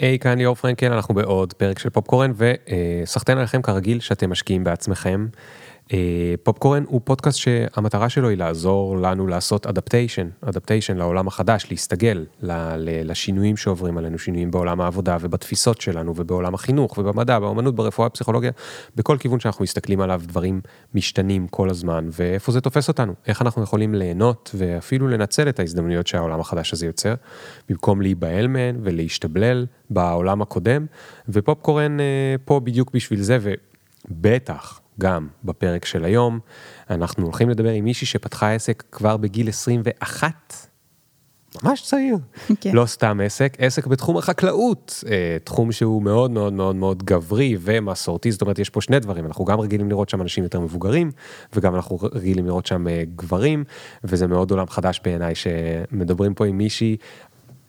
היי, כאן ליאור פרנקל, אנחנו בעוד פרק של פופקורן, וסחטיין עליכם כרגיל שאתם משקיעים בעצמכם. אה, פופקורן הוא פודקאסט שהמטרה שלו היא לעזור לנו לעשות אדפטיישן, אדפטיישן לעולם החדש, להסתגל לשינויים שעוברים עלינו, שינויים בעולם העבודה ובתפיסות שלנו ובעולם החינוך ובמדע, באמנות, ברפואה, בפסיכולוגיה, בכל כיוון שאנחנו מסתכלים עליו דברים משתנים כל הזמן, ואיפה זה תופס אותנו, איך אנחנו יכולים ליהנות ואפילו לנצל את ההזדמנויות שהעולם החדש הזה יוצר, במקום להיבהל מהן ולהשתבלל בעולם הקודם, ופופקורן אה, פה בדיוק בשביל זה, ובטח גם בפרק של היום. אנחנו הולכים לדבר עם מישהי שפתחה עסק כבר בגיל 21. ממש צעיר. כן. לא סתם עסק, עסק בתחום החקלאות, אה, תחום שהוא מאוד מאוד מאוד מאוד גברי ומסורתי, זאת אומרת יש פה שני דברים, אנחנו גם רגילים לראות שם אנשים יותר מבוגרים, וגם אנחנו רגילים לראות שם אה, גברים, וזה מאוד עולם חדש בעיניי שמדברים פה עם מישהי.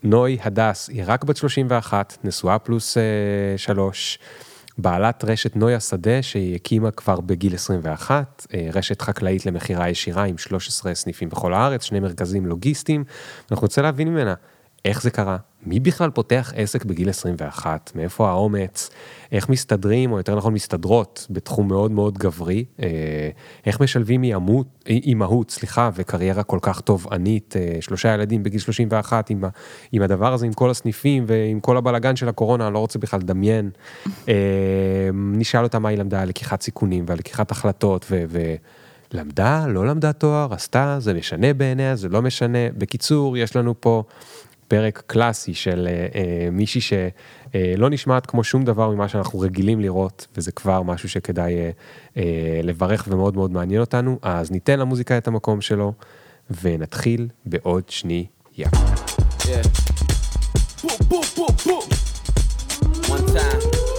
נוי הדס היא רק בת 31, נשואה פלוס אה, שלוש. בעלת רשת נויה שדה שהיא הקימה כבר בגיל 21, אה, רשת חקלאית למכירה ישירה עם 13 סניפים בכל הארץ, שני מרכזים לוגיסטיים, אנחנו רוצה להבין ממנה איך זה קרה, מי בכלל פותח עסק בגיל 21, מאיפה האומץ, איך מסתדרים, או יותר נכון מסתדרות, בתחום מאוד מאוד גברי, אה, איך משלבים אימהות, סליחה, וקריירה כל כך תובענית, אה, שלושה ילדים בגיל 31, עם, עם הדבר הזה, עם כל הסניפים ועם כל הבלגן של הקורונה, אני לא רוצה בכלל לדמיין. אה, נשאל אותה מה היא למדה על לקיחת סיכונים ועל לקיחת החלטות, ו... ו למדה, לא למדה תואר, עשתה, זה משנה בעיניה, זה לא משנה. בקיצור, יש לנו פה פרק קלאסי של אה, אה, מישהי שלא אה, נשמעת כמו שום דבר ממה שאנחנו רגילים לראות, וזה כבר משהו שכדאי אה, אה, לברך ומאוד מאוד מעניין אותנו, אז ניתן למוזיקה את המקום שלו, ונתחיל בעוד שנייה. Yeah. Boom, boom, boom, boom. One time.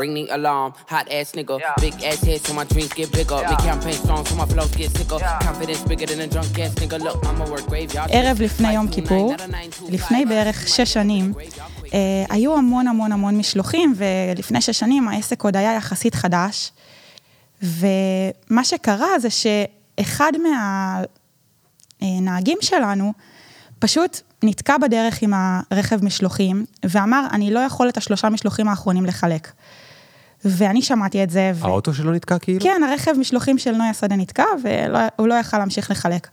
Ring the alarm. Hot ass nigga, yeah. big ass head so my dreams get bigger. Yeah. Big campaign strong so my flows get sicker. Yeah. Confidence bigger than a drunk ass nigga. Look, I'm a work graveyard. ערב לפני יום כיפור, לפני בערך שש שנים, אה, היו המון המון המון משלוחים, ולפני שש שנים העסק עוד היה יחסית חדש. ומה שקרה זה שאחד מהנהגים שלנו, פשוט נתקע בדרך עם הרכב משלוחים, ואמר, אני לא יכול את השלושה משלוחים האחרונים לחלק. ואני שמעתי את זה. ו... האוטו שלו נתקע כאילו? כן, הרכב משלוחים של נויה שדה נתקע, והוא לא יכל להמשיך לחלק.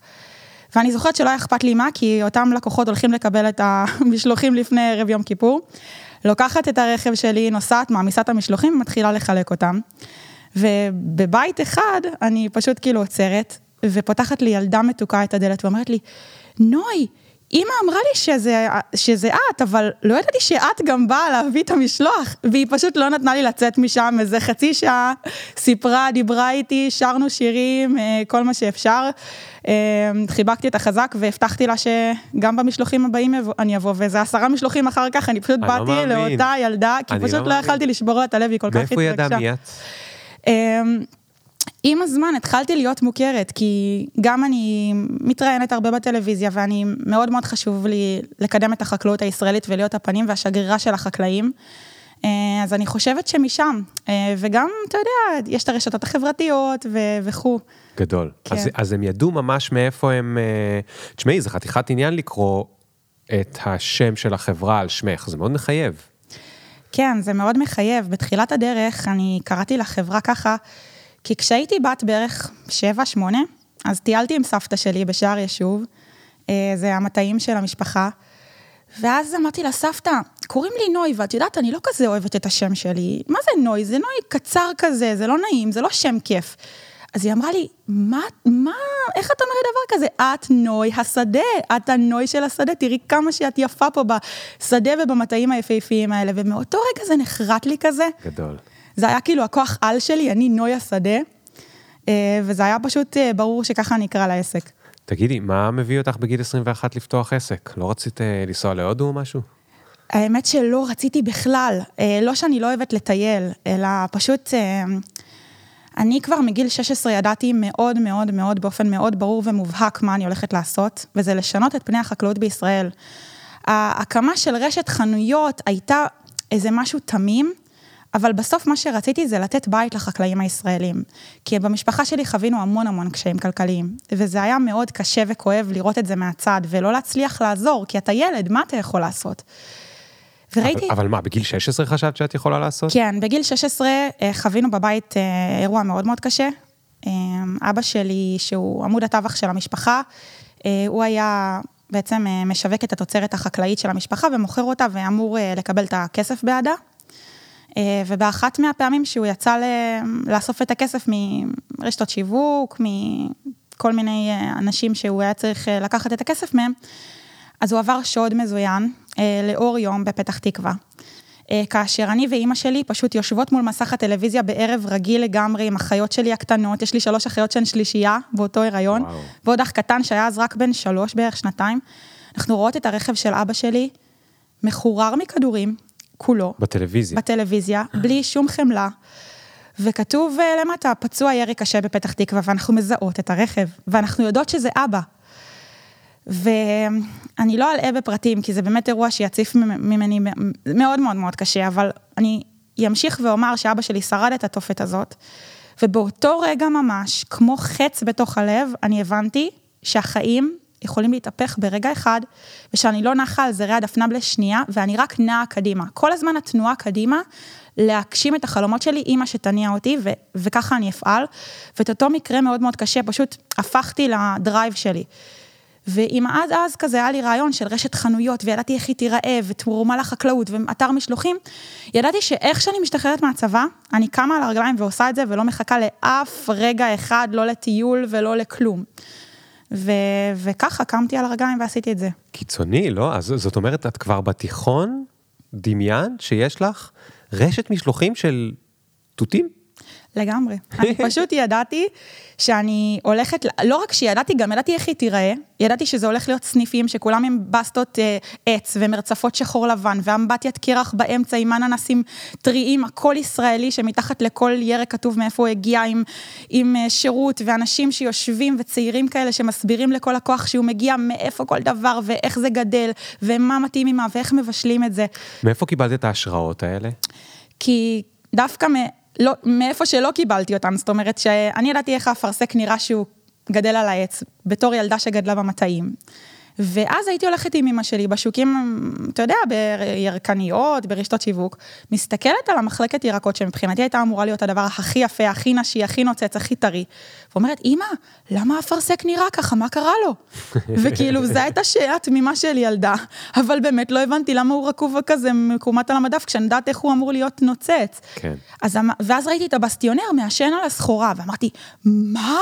ואני זוכרת שלא היה אכפת לי מה, כי אותם לקוחות הולכים לקבל את המשלוחים לפני ערב יום כיפור. לוקחת את הרכב שלי, נוסעת, מעמיסה את המשלוחים ומתחילה לחלק אותם. ובבית אחד, אני פשוט כאילו עוצרת, ופותחת לי ילדה מתוקה את הדלת ואומרת לי, נוי, אימא אמרה לי שזה, שזה את, אבל לא ידעתי שאת גם באה להביא את המשלוח, והיא פשוט לא נתנה לי לצאת משם איזה חצי שעה, סיפרה, דיברה איתי, שרנו שירים, אה, כל מה שאפשר. אה, חיבקתי את החזק והבטחתי לה שגם במשלוחים הבאים אני אבוא, וזה עשרה משלוחים אחר כך, אני פשוט אני באתי לא לאותה ילדה, כי פשוט לא, לא יכלתי לשבור לה את הלב, היא כל כך התרגשה. מאיפה היא ידעה מי את? עם הזמן התחלתי להיות מוכרת, כי גם אני מתראיינת הרבה בטלוויזיה, ואני מאוד מאוד חשוב לי לקדם את החקלאות הישראלית ולהיות הפנים והשגרירה של החקלאים. אה, אז אני חושבת שמשם, אה, וגם, אתה יודע, יש את הרשתות החברתיות וכו'. גדול. כן. אז, אז הם ידעו ממש מאיפה הם... אה, תשמעי, זה חתיכת עניין לקרוא את השם של החברה על שמך, זה מאוד מחייב. כן, זה מאוד מחייב. בתחילת הדרך אני קראתי לחברה ככה, כי כשהייתי בת בערך 7-8, אז טיילתי עם סבתא שלי בשער ישוב, אה, זה המטעים של המשפחה, ואז אמרתי לה, סבתא, קוראים לי נוי, ואת יודעת, אני לא כזה אוהבת את השם שלי. מה זה נוי? זה נוי קצר כזה, זה לא נעים, זה לא שם כיף. אז היא אמרה לי, מה, מה, איך את אומרת דבר כזה? את נוי השדה, את הנוי של השדה, תראי כמה שאת יפה פה בשדה ובמטעים היפהפיים האלה, ומאותו רגע זה נחרט לי כזה. גדול. זה היה כאילו הכוח על שלי, אני נויה שדה, אה, וזה היה פשוט אה, ברור שככה אני אקרא לעסק. תגידי, מה מביא אותך בגיל 21 לפתוח עסק? לא רצית אה, לנסוע להודו או משהו? האמת שלא רציתי בכלל, לא שאני לא אוהבת לטייל, אלא פשוט, אני כבר מגיל 16 ידעתי מאוד מאוד מאוד, באופן מאוד ברור ומובהק מה אני הולכת לעשות, וזה לשנות את פני החקלאות בישראל. ההקמה של רשת חנויות הייתה איזה משהו תמים, אבל בסוף מה שרציתי זה לתת בית לחקלאים הישראלים. כי במשפחה שלי חווינו המון המון קשיים כלכליים, וזה היה מאוד קשה וכואב לראות את זה מהצד, ולא להצליח לעזור, כי אתה ילד, מה אתה יכול לעשות? וראיתי... אבל, אבל מה, בגיל 16 חשבת שאת יכולה לעשות? כן, בגיל 16 אה, חווינו בבית אה, אירוע מאוד מאוד קשה. אה, אבא שלי, שהוא עמוד התווך של המשפחה, הוא היה בעצם משווק את התוצרת החקלאית של המשפחה ומוכר אותה ואמור לקבל את הכסף בעדה. ובאחת מהפעמים שהוא יצא לאסוף את הכסף מרשתות שיווק, מכל מיני אנשים שהוא היה צריך לקחת את הכסף מהם, אז הוא עבר שוד מזוין לאור יום בפתח תקווה. כאשר אני ואימא שלי פשוט יושבות מול מסך הטלוויזיה בערב רגיל לגמרי עם אחיות שלי הקטנות, יש לי שלוש אחיות שהן שלישייה באותו הריון, וואו. ועוד אח קטן שהיה אז רק בן שלוש בערך, שנתיים. אנחנו רואות את הרכב של אבא שלי מחורר מכדורים, כולו. בטלוויזיה. בטלוויזיה, בלי שום חמלה. וכתוב למטה, פצוע ירי קשה בפתח תקווה, ואנחנו מזהות את הרכב, ואנחנו יודעות שזה אבא. ואני לא אלאה בפרטים, כי זה באמת אירוע שיציף ממני מאוד מאוד מאוד קשה, אבל אני אמשיך ואומר שאבא שלי שרד את התופת הזאת, ובאותו רגע ממש, כמו חץ בתוך הלב, אני הבנתי שהחיים יכולים להתהפך ברגע אחד, ושאני לא נחה על זרי הדפנה לשנייה, ואני רק נעה קדימה. כל הזמן התנועה קדימה, להגשים את החלומות שלי, אימא שתניע אותי, ו- וככה אני אפעל. ואת אותו מקרה מאוד מאוד קשה, פשוט הפכתי לדרייב שלי. ואם עד אז כזה היה לי רעיון של רשת חנויות, וידעתי איך היא תיראה, ותרומה לחקלאות, ואתר משלוחים, ידעתי שאיך שאני משתחררת מהצבא, אני קמה על הרגליים ועושה את זה, ולא מחכה לאף רגע אחד, לא לטיול ולא לכלום. ו- וככה קמתי על הרגליים ועשיתי את זה. קיצוני, לא? אז זאת אומרת, את כבר בתיכון דמיין שיש לך רשת משלוחים של תותים? לגמרי. אני פשוט ידעתי שאני הולכת, לא רק שידעתי, גם ידעתי איך היא תיראה. ידעתי שזה הולך להיות סניפים שכולם עם בסטות אה, עץ ומרצפות שחור לבן, ואמבטיית קרח באמצע עם אננסים טריים, הכל ישראלי, שמתחת לכל ירק כתוב מאיפה הוא הגיע, עם, עם אה, שירות, ואנשים שיושבים וצעירים כאלה שמסבירים לכל הכוח שהוא מגיע מאיפה כל דבר, ואיך זה גדל, ומה מתאים עימה, ואיך מבשלים את זה. מאיפה קיבלת את ההשראות האלה? כי דווקא לא, מאיפה שלא קיבלתי אותם, זאת אומרת שאני ידעתי איך האפרסק נראה שהוא גדל על העץ, בתור ילדה שגדלה במטעים. ואז הייתי הולכת עם אמא שלי בשוקים, אתה יודע, בירקניות, ברשתות שיווק, מסתכלת על המחלקת ירקות שמבחינתי הייתה אמורה להיות הדבר הכי יפה, הכי נשי, הכי נוצץ, הכי טרי. ואומרת, אמא, למה האפרסק נראה ככה, מה קרה לו? וכאילו, זו הייתה שאלה תמימה של ילדה, אבל באמת לא הבנתי למה הוא רקוב כזה מקומט על המדף, כשאני יודעת איך הוא אמור להיות נוצץ. כן. אז, אמ- ואז ראיתי את הבסטיונר מעשן על הסחורה, ואמרתי, מה?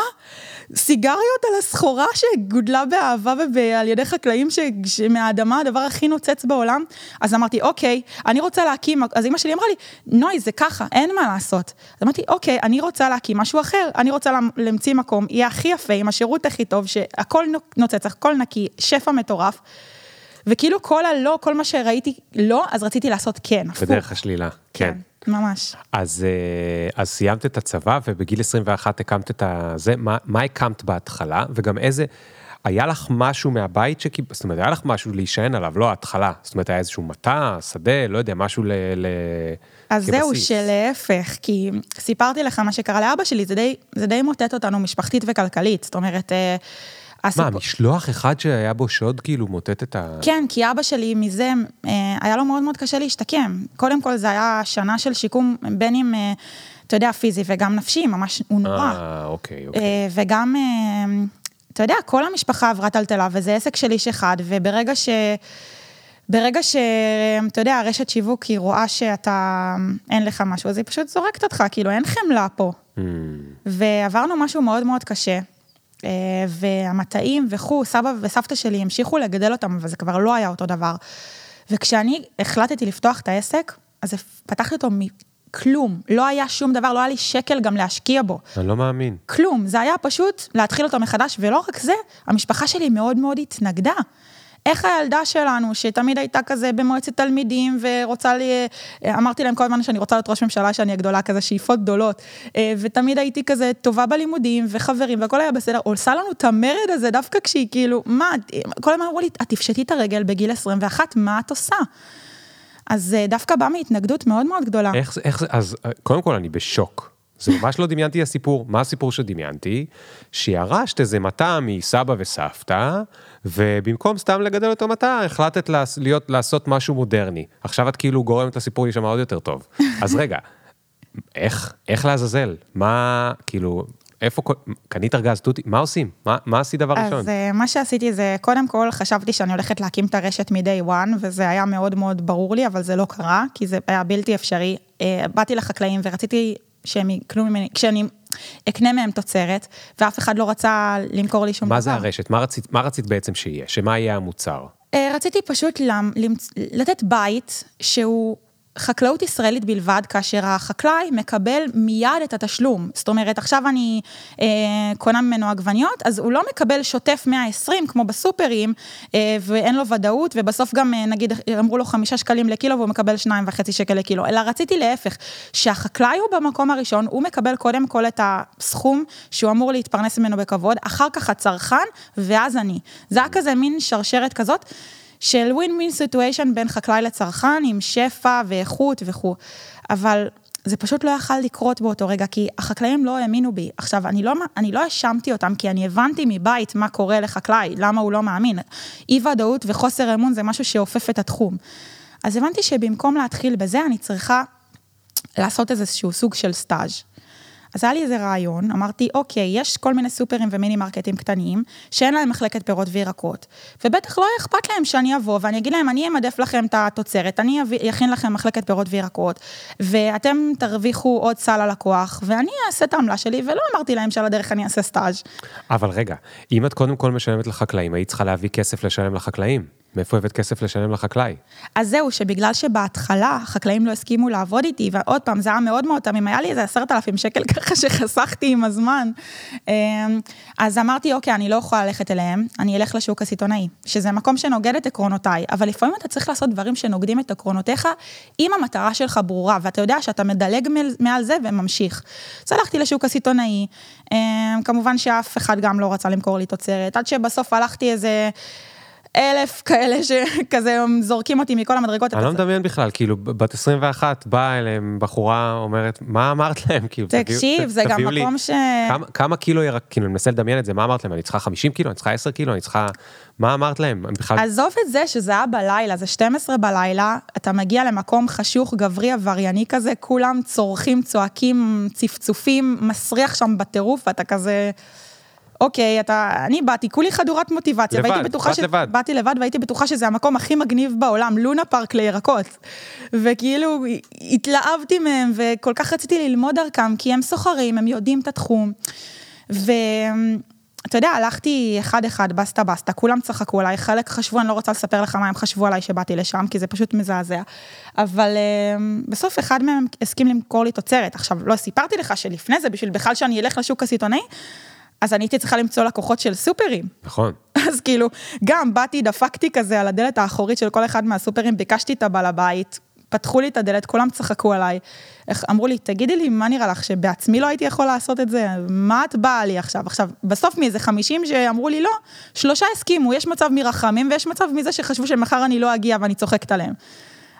סיגריות על הסחורה שגודלה באהבה ועל ידי חקלאים שמהאדמה הדבר הכי נוצץ בעולם? אז אמרתי, אוקיי, אני רוצה להקים, אז אמא שלי אמרה לי, נוי, זה ככה, אין מה לעשות. אז אמרתי, אוקיי, אני רוצה להקים משהו אחר, אני רוצה להמציא מקום, יהיה הכי יפה, עם השירות הכי טוב, שהכל נוצץ, הכל נקי, שפע מטורף. וכאילו כל הלא, כל מה שראיתי לא, אז רציתי לעשות כן, הפוך. בדרך השלילה, כן. כן. ממש. אז, אה, אז סיימת את הצבא ובגיל 21 הקמת את הזה, מה, מה הקמת בהתחלה וגם איזה, היה לך משהו מהבית שקיבלת, זאת אומרת, היה לך משהו להישען עליו, לא ההתחלה, זאת אומרת, היה איזשהו מטע, שדה, לא יודע, משהו ל... ל... אז כבסיס. זהו, שלהפך, כי סיפרתי לך מה שקרה לאבא שלי, זה די, זה די מוטט אותנו משפחתית וכלכלית, זאת אומרת... אה, מה, משלוח אחד שהיה בו שוד כאילו מוטט את ה... כן, כי אבא שלי מזה, אה, היה לו מאוד מאוד קשה להשתקם. קודם כל, זה היה שנה של שיקום, בין אם, אה, אתה יודע, פיזי וגם נפשי, ממש, הוא נורא. אה, אוקיי, אוקיי. וגם, אתה יודע, כל המשפחה עברה טלטלה, וזה עסק של איש אחד, וברגע ש... ברגע שאתה יודע, הרשת שיווק היא רואה שאתה, אין לך משהו, אז היא פשוט זורקת אותך, כאילו, אין חמלה פה. Mm. ועברנו משהו מאוד מאוד קשה. אה, והמטעים וכו', סבא וסבתא שלי המשיכו לגדל אותם, אבל זה כבר לא היה אותו דבר. וכשאני החלטתי לפתוח את העסק, אז פתחתי אותו מכלום, לא היה שום דבר, לא היה לי שקל גם להשקיע בו. אני לא מאמין. כלום, זה היה פשוט להתחיל אותו מחדש, ולא רק זה, המשפחה שלי מאוד מאוד התנגדה. איך הילדה שלנו, שתמיד הייתה כזה במועצת תלמידים ורוצה לי, אמרתי להם כל הזמן שאני רוצה להיות ראש ממשלה, שאני הגדולה, כזה שאיפות גדולות, אה, ותמיד הייתי כזה טובה בלימודים וחברים והכל היה בסדר, עושה לנו את המרד הזה דווקא כשהיא כאילו, מה, כל הזמן אמרו לי, את תפשטי את הרגל בגיל 21, מה את עושה? אז אה, דווקא בא מהתנגדות מאוד מאוד גדולה. איך זה, איך זה, אז אה, קודם כל אני בשוק. זה ממש לא דמיינתי הסיפור. מה הסיפור שדמיינתי? שירשת איזה מטע מסבא וסבתא, ובמקום סתם לגדל אותו מטע, החלטת להיות, לעשות משהו מודרני. עכשיו את כאילו גורמת לסיפור להישמע עוד יותר טוב. אז רגע, איך, איך לעזאזל? מה, כאילו, איפה, קנית ארגז תותי, מה עושים? מה, מה עשית דבר ראשון? אז אה, מה שעשיתי זה, קודם כל חשבתי שאני הולכת להקים את הרשת מ-day one, וזה היה מאוד מאוד ברור לי, אבל זה לא קרה, כי זה היה בלתי אפשרי. אה, באתי לחקלאים ורציתי שהם יקנו ממני, כשאני אקנה מהם תוצרת, ואף אחד לא רצה למכור לי שום מה דבר. מה זה הרשת? מה רצית, מה רצית בעצם שיהיה? שמה יהיה המוצר? אה, רציתי פשוט למ, לתת בית שהוא... חקלאות ישראלית בלבד, כאשר החקלאי מקבל מיד את התשלום. זאת אומרת, עכשיו אני אה, קונה ממנו עגבניות, אז הוא לא מקבל שוטף 120 כמו בסופרים, אה, ואין לו ודאות, ובסוף גם, אה, נגיד, אמרו לו חמישה שקלים לקילו והוא מקבל שניים וחצי שקל לקילו, אלא רציתי להפך, שהחקלאי הוא במקום הראשון, הוא מקבל קודם כל את הסכום שהוא אמור להתפרנס ממנו בכבוד, אחר כך הצרכן, ואז אני. זה היה כזה מין שרשרת כזאת. של ווין ווין סיטואשן בין חקלאי לצרכן, עם שפע ואיכות וכו'. אבל זה פשוט לא יכל לקרות באותו רגע, כי החקלאים לא האמינו בי. עכשיו, אני לא, אני לא האשמתי אותם, כי אני הבנתי מבית מה קורה לחקלאי, למה הוא לא מאמין. אי ודאות וחוסר אמון זה משהו שאופף את התחום. אז הבנתי שבמקום להתחיל בזה, אני צריכה לעשות איזשהו סוג של סטאז'. אז היה לי איזה רעיון, אמרתי, אוקיי, יש כל מיני סופרים ומיני מרקטים קטנים, שאין להם מחלקת פירות וירקות, ובטח לא אכפת להם שאני אבוא ואני אגיד להם, אני אמדף לכם את התוצרת, אני אכין לכם מחלקת פירות וירקות, ואתם תרוויחו עוד סל ללקוח, ואני אעשה את העמלה שלי, ולא אמרתי להם שעל הדרך אני אעשה סטאז'. אבל רגע, אם את קודם כל משלמת לחקלאים, היית צריכה להביא כסף לשלם לחקלאים. מאיפה הבאת כסף לשלם לחקלאי? אז זהו, שבגלל שבהתחלה החקלאים לא הסכימו לעבוד איתי, ועוד פעם, זה היה מאוד מאוד תמים, היה לי איזה עשרת אלפים שקל ככה שחסכתי עם הזמן. אמ, אז אמרתי, אוקיי, אני לא יכולה ללכת אליהם, אני אלך לשוק הסיטונאי, שזה מקום שנוגד את עקרונותיי, אבל לפעמים אתה צריך לעשות דברים שנוגדים את עקרונותיך, אם המטרה שלך ברורה, ואתה יודע שאתה מדלג מעל זה וממשיך. אז הלכתי לשוק הסיטונאי, אמ, כמובן שאף אחד גם לא רצה למכור לי תוצרת, עד שבסוף הלכתי איזה... אלף כאלה שכזה זורקים אותי מכל המדרגות. אני לא מדמיין בכלל, כאילו בת 21 באה אליהם בחורה אומרת, מה אמרת להם? כאילו, תקשיב, זה גם מקום ש... כמה קילו ירק, כאילו, אני מנסה לדמיין את זה, מה אמרת להם? אני צריכה 50 קילו, אני צריכה 10 קילו, אני צריכה... מה אמרת להם? בכלל... עזוב את זה שזה היה בלילה, זה 12 בלילה, אתה מגיע למקום חשוך, גברי, עברייני כזה, כולם צורכים, צועקים, צפצופים, מסריח שם בטירוף, ואתה כזה... אוקיי, אתה, אני באתי, כולי חדורת מוטיבציה, לבד, והייתי בטוחה ש... לבד. באתי לבד והייתי בטוחה שזה המקום הכי מגניב בעולם, לונה פארק לירקות. וכאילו, התלהבתי מהם, וכל כך רציתי ללמוד דרכם, כי הם סוחרים, הם יודעים את התחום. ו... אתה יודע, הלכתי אחד-אחד, בסטה בסטה, כולם צחקו עליי, חלק חשבו, אני לא רוצה לספר לך מה הם חשבו עליי שבאתי לשם, כי זה פשוט מזעזע. אבל uh, בסוף אחד מהם הסכים למכור לי תוצרת. עכשיו, לא סיפרתי לך שלפני זה, בשביל בכלל שאני אלך לשוק הסיטונאי, אז אני הייתי צריכה למצוא לקוחות של סופרים. נכון. אז כאילו, גם באתי, דפקתי כזה על הדלת האחורית של כל אחד מהסופרים, ביקשתי את הבעל הבית, פתחו לי את הדלת, כולם צחקו עליי. איך, אמרו לי, תגידי לי, מה נראה לך, שבעצמי לא הייתי יכול לעשות את זה? מה את באה לי עכשיו? עכשיו, בסוף מאיזה 50 שאמרו לי לא, שלושה הסכימו, יש מצב מרחמים ויש מצב מזה שחשבו שמחר אני לא אגיע ואני צוחקת עליהם.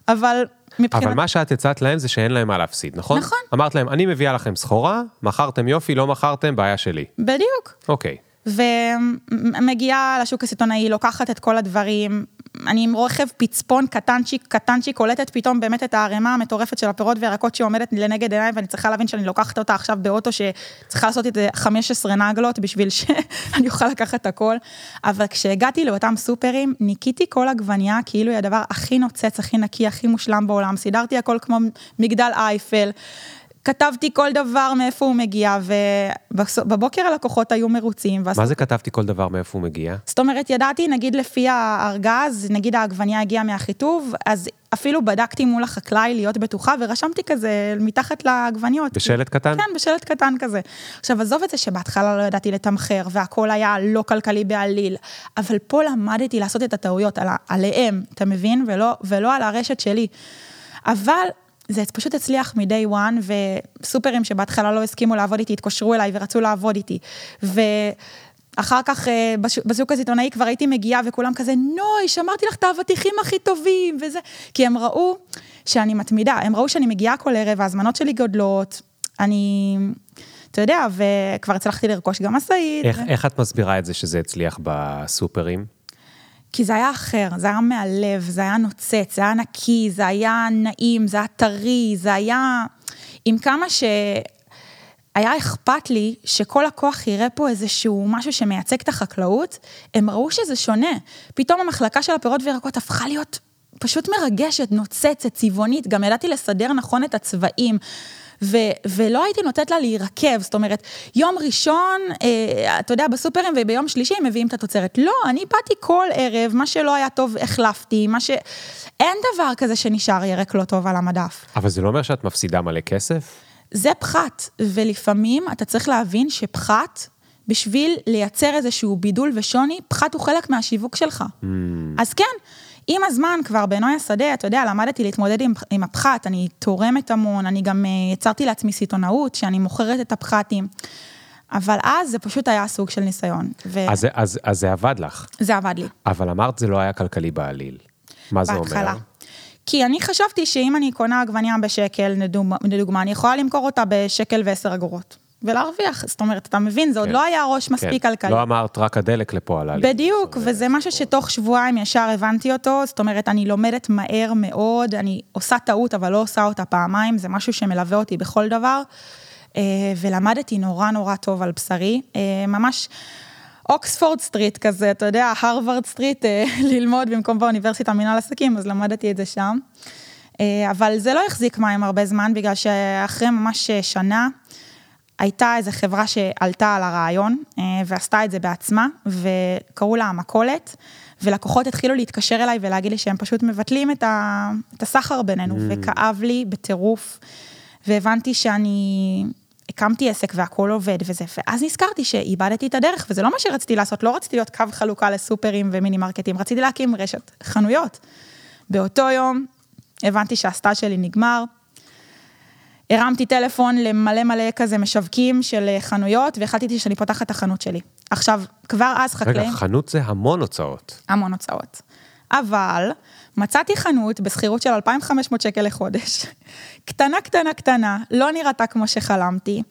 אבל מבחינת... אבל מה שאת הצעת להם זה שאין להם מה להפסיד, נכון? נכון. אמרת להם, אני מביאה לכם סחורה, מכרתם יופי, לא מכרתם, בעיה שלי. בדיוק. אוקיי. ומגיעה לשוק הסיטונאי, לוקחת את כל הדברים, אני עם רכב פצפון קטנצ'יק, קטנצ'יק, קולטת פתאום באמת את הערימה המטורפת של הפירות והירקות שעומדת לנגד עיניי, ואני צריכה להבין שאני לוקחת אותה עכשיו באוטו שצריכה לעשות את זה 15 נגלות בשביל שאני אוכל לקחת הכל. אבל כשהגעתי לאותם סופרים, ניקיתי כל עגבנייה כאילו היא הדבר הכי נוצץ, הכי נקי, הכי מושלם בעולם, סידרתי הכל כמו מגדל אייפל. כתבתי כל דבר מאיפה הוא מגיע, ובבוקר הלקוחות היו מרוצים. מה זה כתבתי כל דבר מאיפה הוא מגיע? זאת אומרת, ידעתי, נגיד לפי הארגז, נגיד העגבניה הגיעה מהחיטוב, אז אפילו בדקתי מול החקלאי להיות בטוחה, ורשמתי כזה מתחת לעגבניות. בשלט קטן? כן, בשלט קטן כזה. עכשיו, עזוב את זה שבהתחלה לא ידעתי לתמחר, והכל היה לא כלכלי בעליל, אבל פה למדתי לעשות את הטעויות על, עליהם, אתה מבין? ולא, ולא על הרשת שלי. אבל זה פשוט הצליח מ-day one, וסופרים שבהתחלה לא הסכימו לעבוד איתי, התקשרו אליי ורצו לעבוד איתי. ו... אחר כך אה, בשוק הסיטונאי כבר הייתי מגיעה וכולם כזה, נוי, שמרתי לך את האבטיחים הכי טובים וזה, כי הם ראו שאני מתמידה, הם ראו שאני מגיעה כל ערב, ההזמנות שלי גודלות, אני, אתה יודע, וכבר הצלחתי לרכוש גם משאית. איך, ו... איך את מסבירה את זה שזה הצליח בסופרים? כי זה היה אחר, זה היה מהלב, זה היה נוצץ, זה היה נקי, זה היה נעים, זה היה טרי, זה היה... עם כמה ש... היה אכפת לי שכל לקוח יראה פה איזשהו משהו שמייצג את החקלאות, הם ראו שזה שונה. פתאום המחלקה של הפירות וירקות הפכה להיות פשוט מרגשת, נוצצת, צבעונית, גם ידעתי לסדר נכון את הצבעים. ו- ולא הייתי נותנת לה להירקב, זאת אומרת, יום ראשון, אה, אתה יודע, בסופרים וביום שלישי הם מביאים את התוצרת. לא, אני באתי כל ערב, מה שלא היה טוב החלפתי, מה ש... אין דבר כזה שנשאר ירק לא טוב על המדף. אבל זה לא אומר שאת מפסידה מלא כסף? זה פחת, ולפעמים אתה צריך להבין שפחת, בשביל לייצר איזשהו בידול ושוני, פחת הוא חלק מהשיווק שלך. Mm. אז כן, עם הזמן כבר בנוי השדה, אתה יודע, למדתי להתמודד עם, עם הפחת, אני תורמת המון, אני גם uh, יצרתי לעצמי סיטונאות, שאני מוכרת את הפחתים. אבל אז זה פשוט היה סוג של ניסיון. ו... אז, אז, אז זה עבד לך. זה עבד לי. אבל אמרת זה לא היה כלכלי בעליל. מה זה אומר? בהתחלה. כי אני חשבתי שאם אני קונה עגבניה בשקל, לדוגמה, אני יכולה למכור אותה בשקל ועשר אגורות. ולהרוויח, זאת אומרת, אתה מבין, זה עוד כן. לא היה ראש מספיק כן. כלכלי. לא אמרת רק הדלק לפה עלה לי. בדיוק, וזה משהו שתוך שבועיים ישר הבנתי אותו, זאת אומרת, אני לומדת מהר מאוד, אני עושה טעות, אבל לא עושה אותה פעמיים, זה משהו שמלווה אותי בכל דבר, אה, ולמדתי נורא נורא טוב על בשרי, אה, ממש... אוקספורד סטריט כזה, אתה יודע, הרווארד סטריט, אה, ללמוד במקום באוניברסיטה מנהל עסקים, אז למדתי את זה שם. אבל זה לא החזיק מים הרבה זמן, בגלל שאחרי ממש שנה, הייתה איזו חברה שעלתה על הרעיון אה, ועשתה את זה בעצמה, וקראו לה המכולת, ולקוחות התחילו להתקשר אליי ולהגיד לי שהם פשוט מבטלים את, ה, את הסחר בינינו, mm. וכאב לי בטירוף, והבנתי שאני הקמתי עסק והכול עובד וזה, ואז נזכרתי שאיבדתי את הדרך, וזה לא מה שרציתי לעשות, לא רציתי להיות קו חלוקה לסופרים ומיני מרקטים, רציתי להקים רשת חנויות. באותו יום הבנתי שהסטאז' שלי נגמר, הרמתי טלפון למלא מלא כזה משווקים של אה, חנויות, והחלטתי שאני פותחת את החנות שלי. עכשיו, כבר אז חקלאים... רגע, חנות זה המון הוצאות. המון הוצאות. אבל מצאתי חנות בשכירות של 2,500 שקל לחודש, קטנה, קטנה, קטנה, לא נראתה כמו שחלמתי,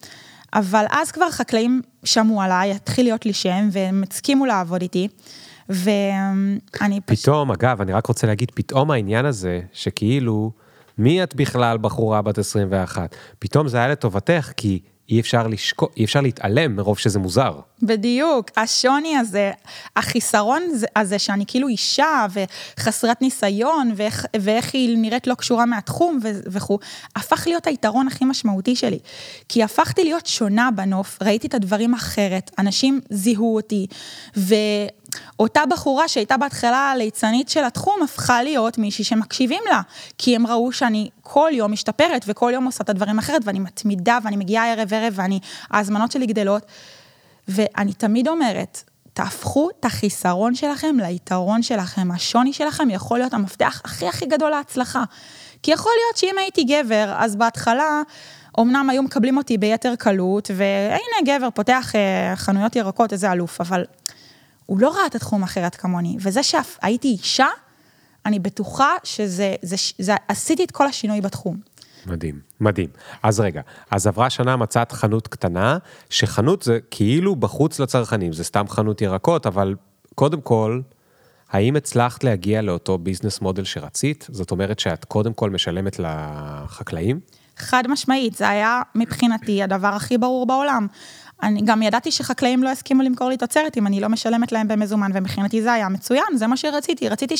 אבל אז כבר חקלאים שמעו עליי, התחיל להיות לי שם, והם הסכימו לעבוד איתי. ואני פשוט... פתאום, אגב, אני רק רוצה להגיד, פתאום העניין הזה, שכאילו, מי את בכלל בחורה בת 21? פתאום זה היה לטובתך, כי אי אפשר, לשקו, אי אפשר להתעלם מרוב שזה מוזר. בדיוק, השוני הזה, החיסרון הזה שאני כאילו אישה וחסרת ניסיון, ואיך, ואיך היא נראית לא קשורה מהתחום וכו', הפך להיות היתרון הכי משמעותי שלי. כי הפכתי להיות שונה בנוף, ראיתי את הדברים אחרת, אנשים זיהו אותי, ואותה בחורה שהייתה בהתחלה הליצנית של התחום, הפכה להיות מישהי שמקשיבים לה, כי הם ראו שאני כל יום משתפרת וכל יום עושה את הדברים אחרת, ואני מתמידה ואני מגיעה ערב ערב ואני, ההזמנות שלי גדלות. ואני תמיד אומרת, תהפכו את החיסרון שלכם ליתרון שלכם. השוני שלכם יכול להיות המפתח הכי הכי גדול להצלחה. כי יכול להיות שאם הייתי גבר, אז בהתחלה, אמנם היו מקבלים אותי ביתר קלות, והנה גבר פותח אה, חנויות ירקות, איזה אלוף, אבל הוא לא ראה את התחום אחרת כמוני. וזה שהייתי אישה, אני בטוחה שזה, זה, זה, עשיתי את כל השינוי בתחום. מדהים, מדהים. אז רגע, אז עברה שנה מצאת חנות קטנה, שחנות זה כאילו בחוץ לצרכנים, זה סתם חנות ירקות, אבל קודם כל, האם הצלחת להגיע לאותו ביזנס מודל שרצית? זאת אומרת שאת קודם כל משלמת לחקלאים? חד משמעית, זה היה מבחינתי הדבר הכי ברור בעולם. אני גם ידעתי שחקלאים לא יסכימו למכור לי תוצרת אם אני לא משלמת להם במזומן, ומבחינתי זה היה מצוין, זה מה שרציתי, רציתי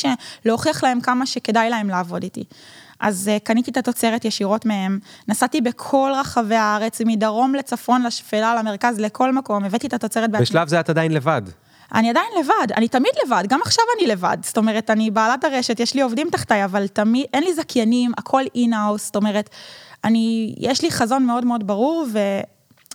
להוכיח להם כמה שכדאי להם לעבוד איתי. אז uh, קניתי את התוצרת ישירות מהם, נסעתי בכל רחבי הארץ, מדרום לצפון, לשפלה, למרכז, לכל מקום, הבאתי את התוצרת בעצמי. בשלב זה את עדיין לבד. אני עדיין לבד, אני תמיד לבד, גם עכשיו אני לבד. זאת אומרת, אני בעלת הרשת, יש לי עובדים תחתיי, אבל תמיד, אין לי זכיינים, הכל in-house, זאת אומרת, אני, יש לי חזון מאוד מאוד ברור,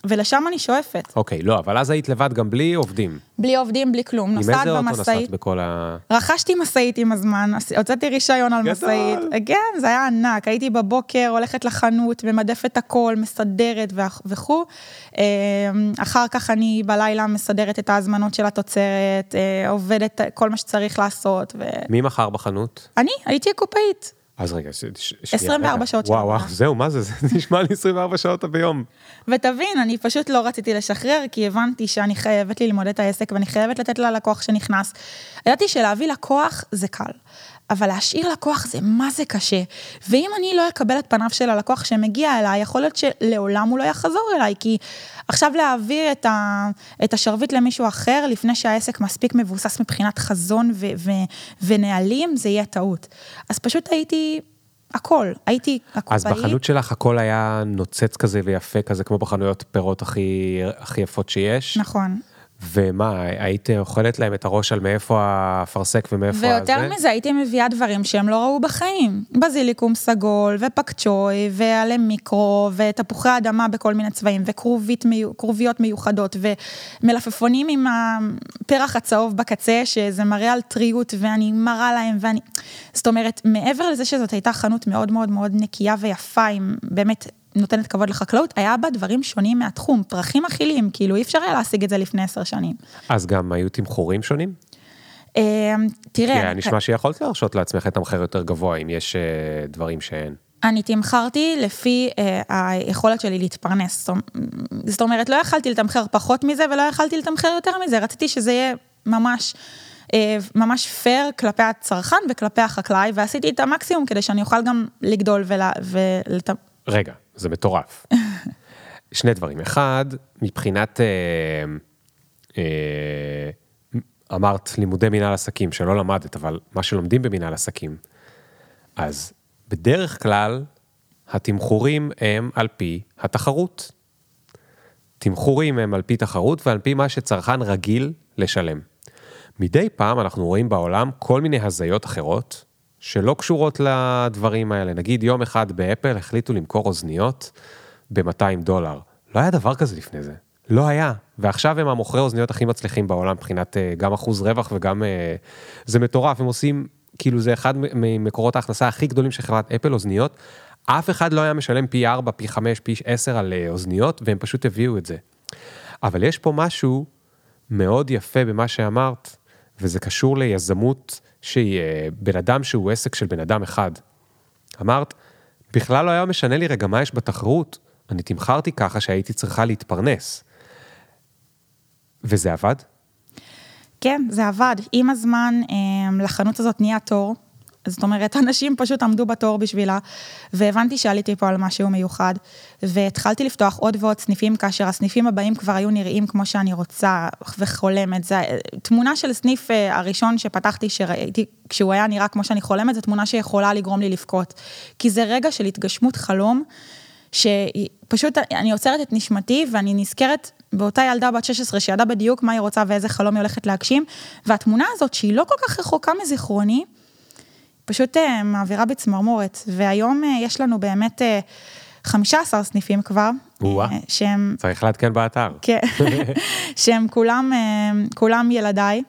ולשם אני שואפת. אוקיי, לא, אבל אז היית לבד גם בלי עובדים. בלי עובדים, בלי כלום. נוסעת במשאית. עם איזה אוטו נסעת בכל ה... רכשתי משאית עם הזמן, הוצאתי רישיון על משאית. כן, זה היה ענק. הייתי בבוקר, הולכת לחנות, ממדפת הכל, מסדרת וכו'. אמ, אחר כך אני בלילה מסדרת את ההזמנות של התוצרת, אה, עובדת כל מה שצריך לעשות. ו... מי מכר בחנות? אני, הייתי הקופאית. אז רגע, שנייה. 24 שעות של וואו, וואו, זהו, מה זה? זה נשמע לי 24 שעות ביום. ותבין, אני פשוט לא רציתי לשחרר, כי הבנתי שאני חייבת ללמוד את העסק, ואני חייבת לתת ללקוח שנכנס. ידעתי שלהביא לקוח זה קל. אבל להשאיר לקוח זה מה זה קשה. ואם אני לא אקבל את פניו של הלקוח שמגיע אליי, יכול להיות שלעולם הוא לא יחזור אליי, כי עכשיו להעביר את, ה, את השרביט למישהו אחר, לפני שהעסק מספיק מבוסס מבחינת חזון ו, ו, ונהלים, זה יהיה טעות. אז פשוט הייתי... הכל, הייתי הקופאית. אז בחנות שלך הכל היה נוצץ כזה ויפה כזה, כמו בחנויות פירות הכי, הכי יפות שיש? נכון. ומה, היית אוכלת להם את הראש על מאיפה האפרסק ומאיפה ויותר הזה? ויותר מזה, הייתי מביאה דברים שהם לא ראו בחיים. בזיליקום סגול, ופקצ'וי, ועלי מיקרו, ותפוחי אדמה בכל מיני צבעים, וכרוביות מיוחדות, ומלפפונים עם הפרח הצהוב בקצה, שזה מראה על טריות, ואני מראה להם, ואני... זאת אומרת, מעבר לזה שזאת הייתה חנות מאוד מאוד מאוד נקייה ויפה, עם באמת נותנת כבוד לחקלאות, היה בה דברים שונים מהתחום, פרחים אכילים, כאילו אי אפשר היה להשיג את זה לפני עשר שנים. אז גם היו תמחורים שונים? אמ, תראה... כי היה נשמע שיכולת להרשות לעצמך את המחיר יותר גבוה, אם יש אה, דברים שאין. אני תמכרתי לפי אה, היכולת שלי להתפרנס. זאת אומרת, לא יכלתי לתמחר פחות מזה ולא יכלתי לתמחר יותר מזה, רציתי שזה יהיה ממש... אה, ממש פייר כלפי הצרכן וכלפי החקלאי, ועשיתי את המקסימום כדי שאני אוכל גם לגדול ולת... רגע, זה מטורף. שני דברים. אחד, מבחינת, אה, אה, אמרת לימודי מנהל עסקים, שלא למדת, אבל מה שלומדים במנהל עסקים, אז בדרך כלל התמחורים הם על פי התחרות. תמחורים הם על פי תחרות ועל פי מה שצרכן רגיל לשלם. מדי פעם אנחנו רואים בעולם כל מיני הזיות אחרות, שלא קשורות לדברים האלה. נגיד יום אחד באפל החליטו למכור אוזניות ב-200 דולר. לא היה דבר כזה לפני זה. לא היה. ועכשיו הם המוכרי אוזניות הכי מצליחים בעולם מבחינת uh, גם אחוז רווח וגם... Uh, זה מטורף, הם עושים, כאילו זה אחד ממקורות ההכנסה הכי גדולים של חברת אפל, אוזניות. אף אחד לא היה משלם פי 4, פי 5, פי 10 על uh, אוזניות, והם פשוט הביאו את זה. אבל יש פה משהו מאוד יפה במה שאמרת, וזה קשור ליזמות שהיא אה, בן אדם שהוא עסק של בן אדם אחד. אמרת, בכלל לא היה משנה לי רגע מה יש בתחרות, אני תמכרתי ככה שהייתי צריכה להתפרנס. וזה עבד? כן, זה עבד. עם הזמן אה, לחנות הזאת נהיה תור, זאת אומרת, אנשים פשוט עמדו בתור בשבילה, והבנתי שעליתי פה על משהו מיוחד, והתחלתי לפתוח עוד ועוד סניפים, כאשר הסניפים הבאים כבר היו נראים כמו שאני רוצה וחולמת. זו תמונה של סניף אה, הראשון שפתחתי, שראיתי, כשהוא היה נראה כמו שאני חולמת, זו תמונה שיכולה לגרום לי לבכות. כי זה רגע של התגשמות חלום, שפשוט אני עוצרת את נשמתי ואני נזכרת באותה ילדה בת 16 שידעה בדיוק מה היא רוצה ואיזה חלום היא הולכת להגשים, והתמונה הזאת, שהיא לא כל כך רחוקה מזיכרוני, פשוט uh, מעבירה בצמרמורת, והיום uh, יש לנו באמת uh, 15 סניפים כבר. וואה, שהם... צריך לעדכן באתר. כן, שהם כולם, כולם ילדיי.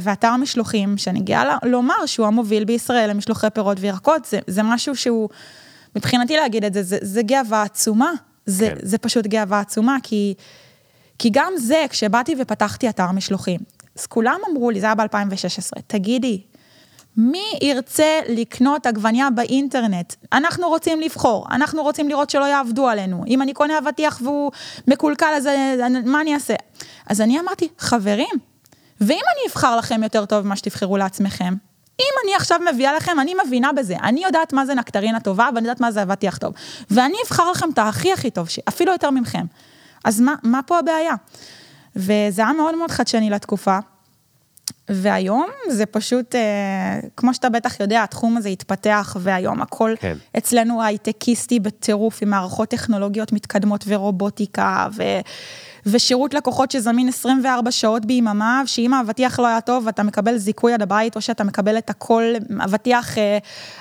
ואתר משלוחים, שאני גאה לומר שהוא המוביל בישראל למשלוחי פירות וירקות, זה, זה משהו שהוא, מבחינתי להגיד את זה, זה, זה גאווה עצומה. זה, כן. זה פשוט גאווה עצומה, כי, כי גם זה, כשבאתי ופתחתי אתר משלוחים, אז כולם אמרו לי, זה היה ב-2016, תגידי, מי ירצה לקנות עגבניה באינטרנט? אנחנו רוצים לבחור, אנחנו רוצים לראות שלא יעבדו עלינו. אם אני קונה אבטיח והוא מקולקל, אז מה אני אעשה? אז אני אמרתי, חברים, ואם אני אבחר לכם יותר טוב ממה שתבחרו לעצמכם? אם אני עכשיו מביאה לכם, אני מבינה בזה, אני יודעת מה זה נקטרינה טובה ואני יודעת מה זה אבטיח טוב. ואני אבחר לכם את הכי הכי טוב, אפילו יותר ממכם. אז מה, מה פה הבעיה? וזה היה מאוד מאוד חדשני לתקופה. והיום זה פשוט, אה, כמו שאתה בטח יודע, התחום הזה התפתח, והיום הכל כן. אצלנו הייטקיסטי בטירוף, עם מערכות טכנולוגיות מתקדמות ורובוטיקה, ו... ושירות לקוחות שזמין 24 שעות ביממה, שאם האבטיח לא היה טוב, אתה מקבל זיכוי עד הבית, או שאתה מקבל את הכל, אבטיח, אה,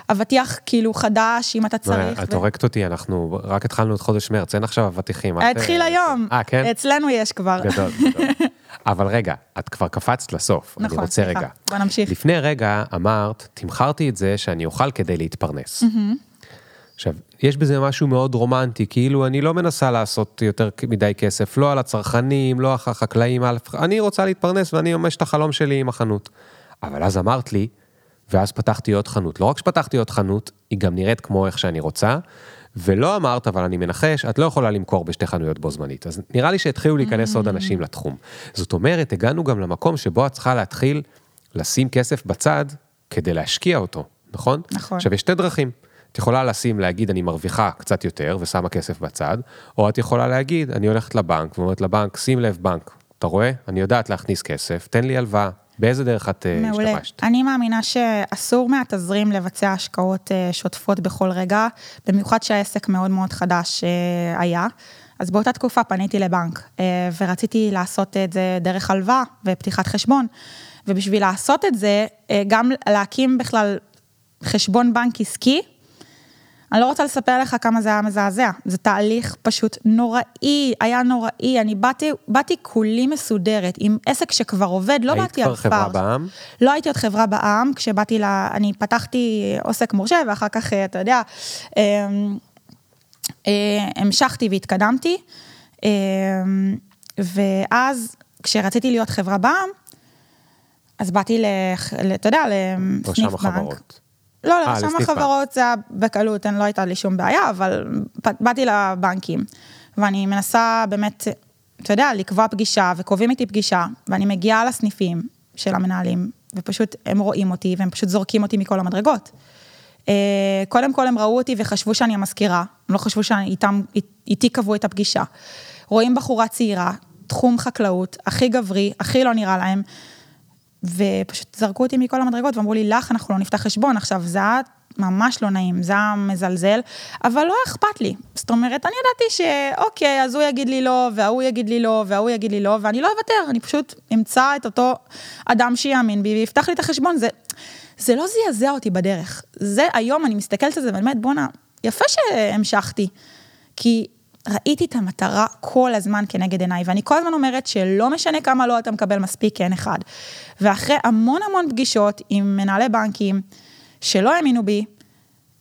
אבטיח כאילו חדש, אם אתה צריך. את הורגת אותי, אנחנו רק התחלנו את חודש מרץ, אין עכשיו אבטיחים. התחיל היום. אה, כן? אצלנו יש כבר. גדול, גדול. אבל רגע, את כבר קפצת לסוף, נכון, אני רוצה סליחה. רגע. בוא נמשיך. לפני רגע אמרת, תמכרתי את זה שאני אוכל כדי להתפרנס. Mm-hmm. עכשיו, יש בזה משהו מאוד רומנטי, כאילו אני לא מנסה לעשות יותר מדי כסף, לא על הצרכנים, לא על החקלאים, אני רוצה להתפרנס ואני ממש את החלום שלי עם החנות. אבל אז אמרת לי, ואז פתחתי עוד חנות. לא רק שפתחתי עוד חנות, היא גם נראית כמו איך שאני רוצה, ולא אמרת, אבל אני מנחש, את לא יכולה למכור בשתי חנויות בו זמנית. אז נראה לי שהתחילו להיכנס עוד אנשים לתחום. זאת אומרת, הגענו גם למקום שבו את צריכה להתחיל לשים כסף בצד כדי להשקיע אותו, נכון? נכון. עכשיו, יש שתי דרכים. את יכולה לשים, להגיד, אני מרוויחה קצת יותר ושמה כסף בצד, או את יכולה להגיד, אני הולכת לבנק, ואומרת לבנק, שים לב, בנק, אתה רואה? אני יודעת להכניס כסף, תן לי הלוואה. באיזה דרך את אה, מעולה. השתמשת? אני מאמינה שאסור מהתזרים לבצע השקעות אה, שוטפות בכל רגע, במיוחד שהעסק מאוד מאוד חדש אה, היה. אז באותה תקופה פניתי לבנק, ורציתי לעשות את זה דרך הלוואה ופתיחת חשבון. ובשביל לעשות את זה, גם להקים בכלל חשבון בנק עסקי, אני לא רוצה לספר לך כמה זה היה מזעזע, זה תהליך פשוט נוראי, היה נוראי, אני באתי, באתי כולי מסודרת, עם עסק שכבר עובד, לא באתי על פאר. היית כבר חברה בעם? לא הייתי עוד חברה בעם, כשבאתי ל... אני פתחתי עוסק מורשה, ואחר כך, אה, אתה יודע, אמ, אה, המשכתי והתקדמתי, אמ, ואז כשרציתי להיות חברה בעם, אז באתי. אתה יודע, לסניף בנק. לא, לרשם לא, החברות זה היה בקלות, לא הייתה לי שום בעיה, אבל באתי לבנקים, ואני מנסה באמת, אתה יודע, לקבוע פגישה, וקובעים איתי פגישה, ואני מגיעה לסניפים של המנהלים, ופשוט הם רואים אותי, והם פשוט זורקים אותי מכל המדרגות. אה, קודם כל הם ראו אותי וחשבו שאני המזכירה, הם לא חשבו שאיתי קבעו את הפגישה. רואים בחורה צעירה, תחום חקלאות, הכי גברי, הכי לא נראה להם. ופשוט זרקו אותי מכל המדרגות ואמרו לי, לך אנחנו לא נפתח חשבון. עכשיו, זה היה ממש לא נעים, זה היה מזלזל, אבל לא אכפת לי. זאת אומרת, אני ידעתי שאוקיי, אז הוא יגיד לי לא, וההוא יגיד לי לא, וההוא יגיד לי לא, ואני לא אוותר, אני פשוט אמצא את אותו אדם שיאמין בי ויפתח לי את החשבון. זה, זה לא זעזע אותי בדרך. זה, היום אני מסתכלת על זה, ובאמת, בואנה, יפה שהמשכתי. כי ראיתי את המטרה כל הזמן כנגד עיניי, ואני כל הזמן אומרת שלא משנה כמה לא אתה מקבל מספיק כן אחד. ואחרי המון המון פגישות עם מנהלי בנקים שלא האמינו בי,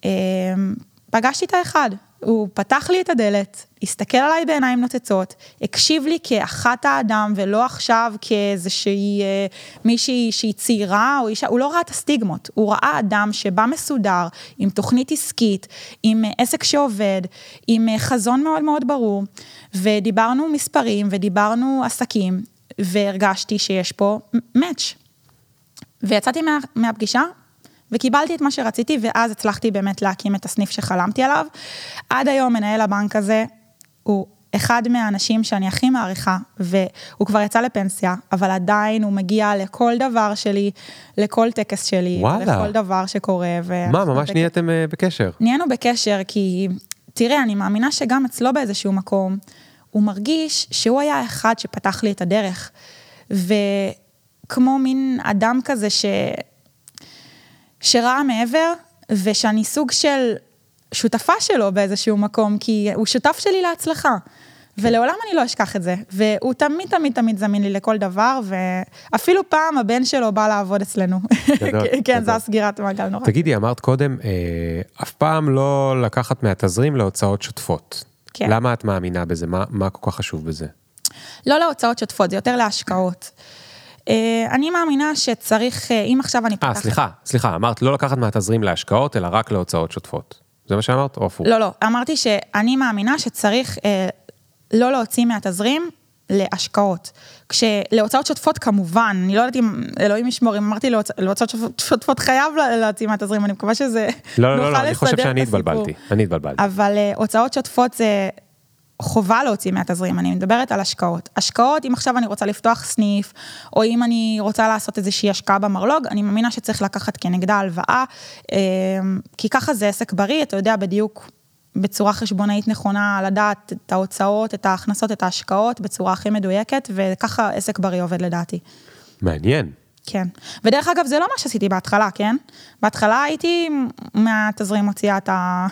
אמ, פגשתי את האחד, הוא פתח לי את הדלת, הסתכל עליי בעיניים נוצצות, הקשיב לי כאחת האדם ולא עכשיו כאיזושהי אה, מישהי שהיא צעירה או אישה, הוא לא ראה את הסטיגמות, הוא ראה אדם שבא מסודר, עם תוכנית עסקית, עם אה, עסק שעובד, עם אה, חזון מאוד מאוד ברור, ודיברנו מספרים ודיברנו עסקים, והרגשתי שיש פה מאץ'. ויצאתי מה, מהפגישה וקיבלתי את מה שרציתי, ואז הצלחתי באמת להקים את הסניף שחלמתי עליו. עד היום מנהל הבנק הזה הוא אחד מהאנשים שאני הכי מעריכה, והוא כבר יצא לפנסיה, אבל עדיין הוא מגיע לכל דבר שלי, לכל טקס שלי, וואלה. לכל דבר שקורה. מה, ממש בק... נהייתם uh, בקשר. נהיינו בקשר, כי תראה, אני מאמינה שגם אצלו באיזשהו מקום, הוא מרגיש שהוא היה האחד שפתח לי את הדרך. וכמו מין אדם כזה ש... שראה מעבר, ושאני סוג של שותפה שלו באיזשהו מקום, כי הוא שותף שלי להצלחה. ולעולם אני לא אשכח את זה. והוא תמיד תמיד תמיד זמין לי לכל דבר, ואפילו פעם הבן שלו בא לעבוד אצלנו. גדול, כן. זה הסגירת מעגל נורא. תגידי, אמרת קודם, אה, אף פעם לא לקחת מהתזרים להוצאות שוטפות. כן. למה את מאמינה בזה? מה, מה כל כך חשוב בזה? לא להוצאות שוטפות, זה יותר להשקעות. אה, אני מאמינה שצריך, אה, אם עכשיו אני פותחת... אה, סליחה, סליחה, אמרת לא לקחת מהתזרים להשקעות, אלא רק להוצאות שוטפות. זה מה שאמרת, או הפוך? לא, לא, אמרתי שאני מאמינה שצריך אה, לא להוציא מהתזרים להשקעות. כשלהוצאות שוטפות כמובן, אני לא יודעת אם אלוהים ישמור, אם אמרתי להוצאות שוטפות חייב להוציא מהתזרים, אני מקווה שזה לא, לא, לא, לא, אני חושב שאני התבלבלתי, אני התבלבלתי. אבל uh, הוצאות שוטפות זה חובה להוציא מהתזרים, אני מדברת על השקעות. השקעות, אם עכשיו אני רוצה לפתוח סניף, או אם אני רוצה לעשות איזושהי השקעה במרלוג, אני מאמינה שצריך לקחת כנגדה הלוואה, אה, כי ככה זה עסק בריא, אתה יודע בדיוק בצורה חשבונאית נכונה, לדעת את ההוצאות, את ההכנסות, את ההשקעות, בצורה הכי מדויקת, וככה עסק בריא עובד לדעתי. מעניין. כן. ודרך אגב, זה לא מה שעשיתי בהתחלה, כן? בהתחלה הייתי מהתזרים מוציאה את ה...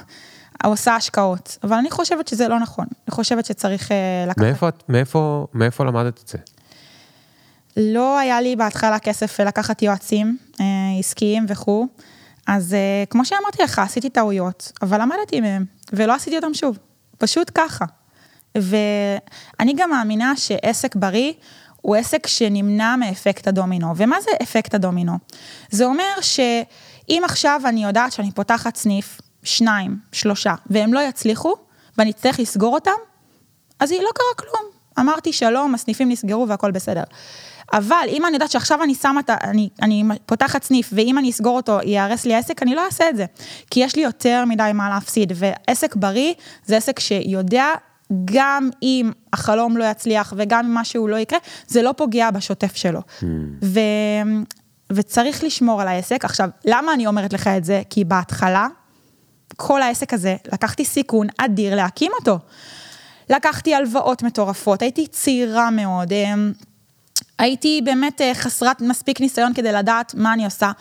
עושה השקעות, אבל אני חושבת שזה לא נכון. אני חושבת שצריך אה, לקחת... מאיפה, מאיפה, מאיפה למדת את זה? לא היה לי בהתחלה כסף לקחת יועצים אה, עסקיים וכו', אז אה, כמו שאמרתי לך, עשיתי טעויות, אבל למדתי מהם, ולא עשיתי אותם שוב, פשוט ככה. ואני גם מאמינה שעסק בריא הוא עסק שנמנע מאפקט הדומינו. ומה זה אפקט הדומינו? זה אומר שאם עכשיו אני יודעת שאני פותחת סניף, שניים, שלושה, והם לא יצליחו, ואני אצטרך לסגור אותם, אז לא קרה כלום. אמרתי שלום, הסניפים נסגרו והכל בסדר. אבל אם אני יודעת שעכשיו אני שמה את ה... אני, אני פותחת סניף, ואם אני אסגור אותו, ייהרס לי העסק, אני לא אעשה את זה. כי יש לי יותר מדי מה להפסיד, ועסק בריא זה עסק שיודע גם אם החלום לא יצליח וגם אם משהו לא יקרה, זה לא פוגע בשוטף שלו. Mm. ו... וצריך לשמור על העסק. עכשיו, למה אני אומרת לך את זה? כי בהתחלה, כל העסק הזה, לקחתי סיכון אדיר להקים אותו. לקחתי הלוואות מטורפות, הייתי צעירה מאוד, אמ, הייתי באמת אה, חסרת מספיק ניסיון כדי לדעת מה אני עושה.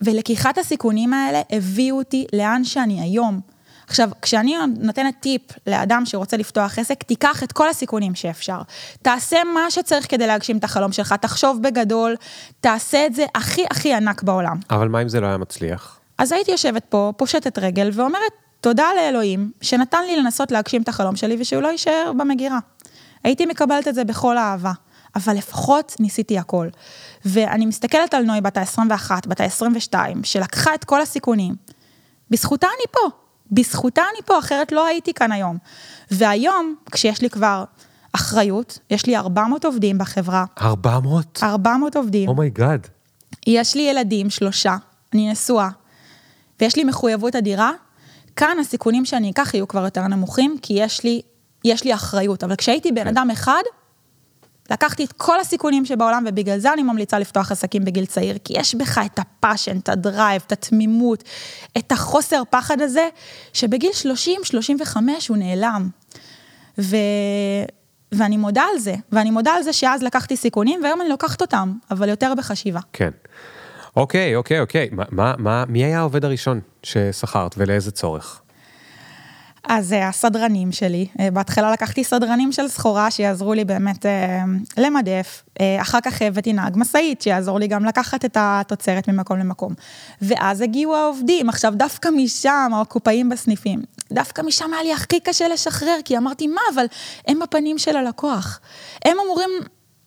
ולקיחת הסיכונים האלה הביאו אותי לאן שאני היום. עכשיו, כשאני נותנת טיפ לאדם שרוצה לפתוח עסק, תיקח את כל הסיכונים שאפשר. תעשה מה שצריך כדי להגשים את החלום שלך, תחשוב בגדול, תעשה את זה הכי הכי ענק בעולם. אבל מה אם זה לא היה מצליח? אז הייתי יושבת פה, פושטת רגל, ואומרת, תודה לאלוהים, שנתן לי לנסות להגשים את החלום שלי ושהוא לא יישאר במגירה. הייתי מקבלת את זה בכל אהבה, אבל לפחות ניסיתי הכל. ואני מסתכלת על נוי בת ה-21, בת ה-22, שלקחה את כל הסיכונים. בזכותה אני פה. בזכותה אני פה, אחרת לא הייתי כאן היום. והיום, כשיש לי כבר אחריות, יש לי 400 עובדים בחברה. 400? 400 עובדים. Oh my God. Oh יש לי ילדים, שלושה, אני נשואה, ויש לי מחויבות אדירה, כאן הסיכונים שאני אקח יהיו כבר יותר נמוכים, כי יש לי, יש לי אחריות. אבל כשהייתי בן כן. אדם אחד, לקחתי את כל הסיכונים שבעולם, ובגלל זה אני ממליצה לפתוח עסקים בגיל צעיר, כי יש בך את ה passion, את ה drive, את התמימות, את החוסר פחד הזה, שבגיל 30-35 הוא נעלם. ו... ואני מודה על זה, ואני מודה על זה שאז לקחתי סיכונים, והיום אני לוקחת אותם, אבל יותר בחשיבה. כן. אוקיי, אוקיי, אוקיי. מה, מה, מי היה העובד הראשון ששכרת ולאיזה צורך? אז אה, הסדרנים שלי, אה, בהתחלה לקחתי סדרנים של סחורה שיעזרו לי באמת אה, למדף, אחר כך הבאתי נהג משאית שיעזור לי גם לקחת את התוצרת ממקום למקום. ואז הגיעו העובדים, עכשיו דווקא משם, הקופאים בסניפים, דווקא משם היה לי הכי קשה לשחרר, כי אמרתי, מה, אבל הם הפנים של הלקוח. הם אמורים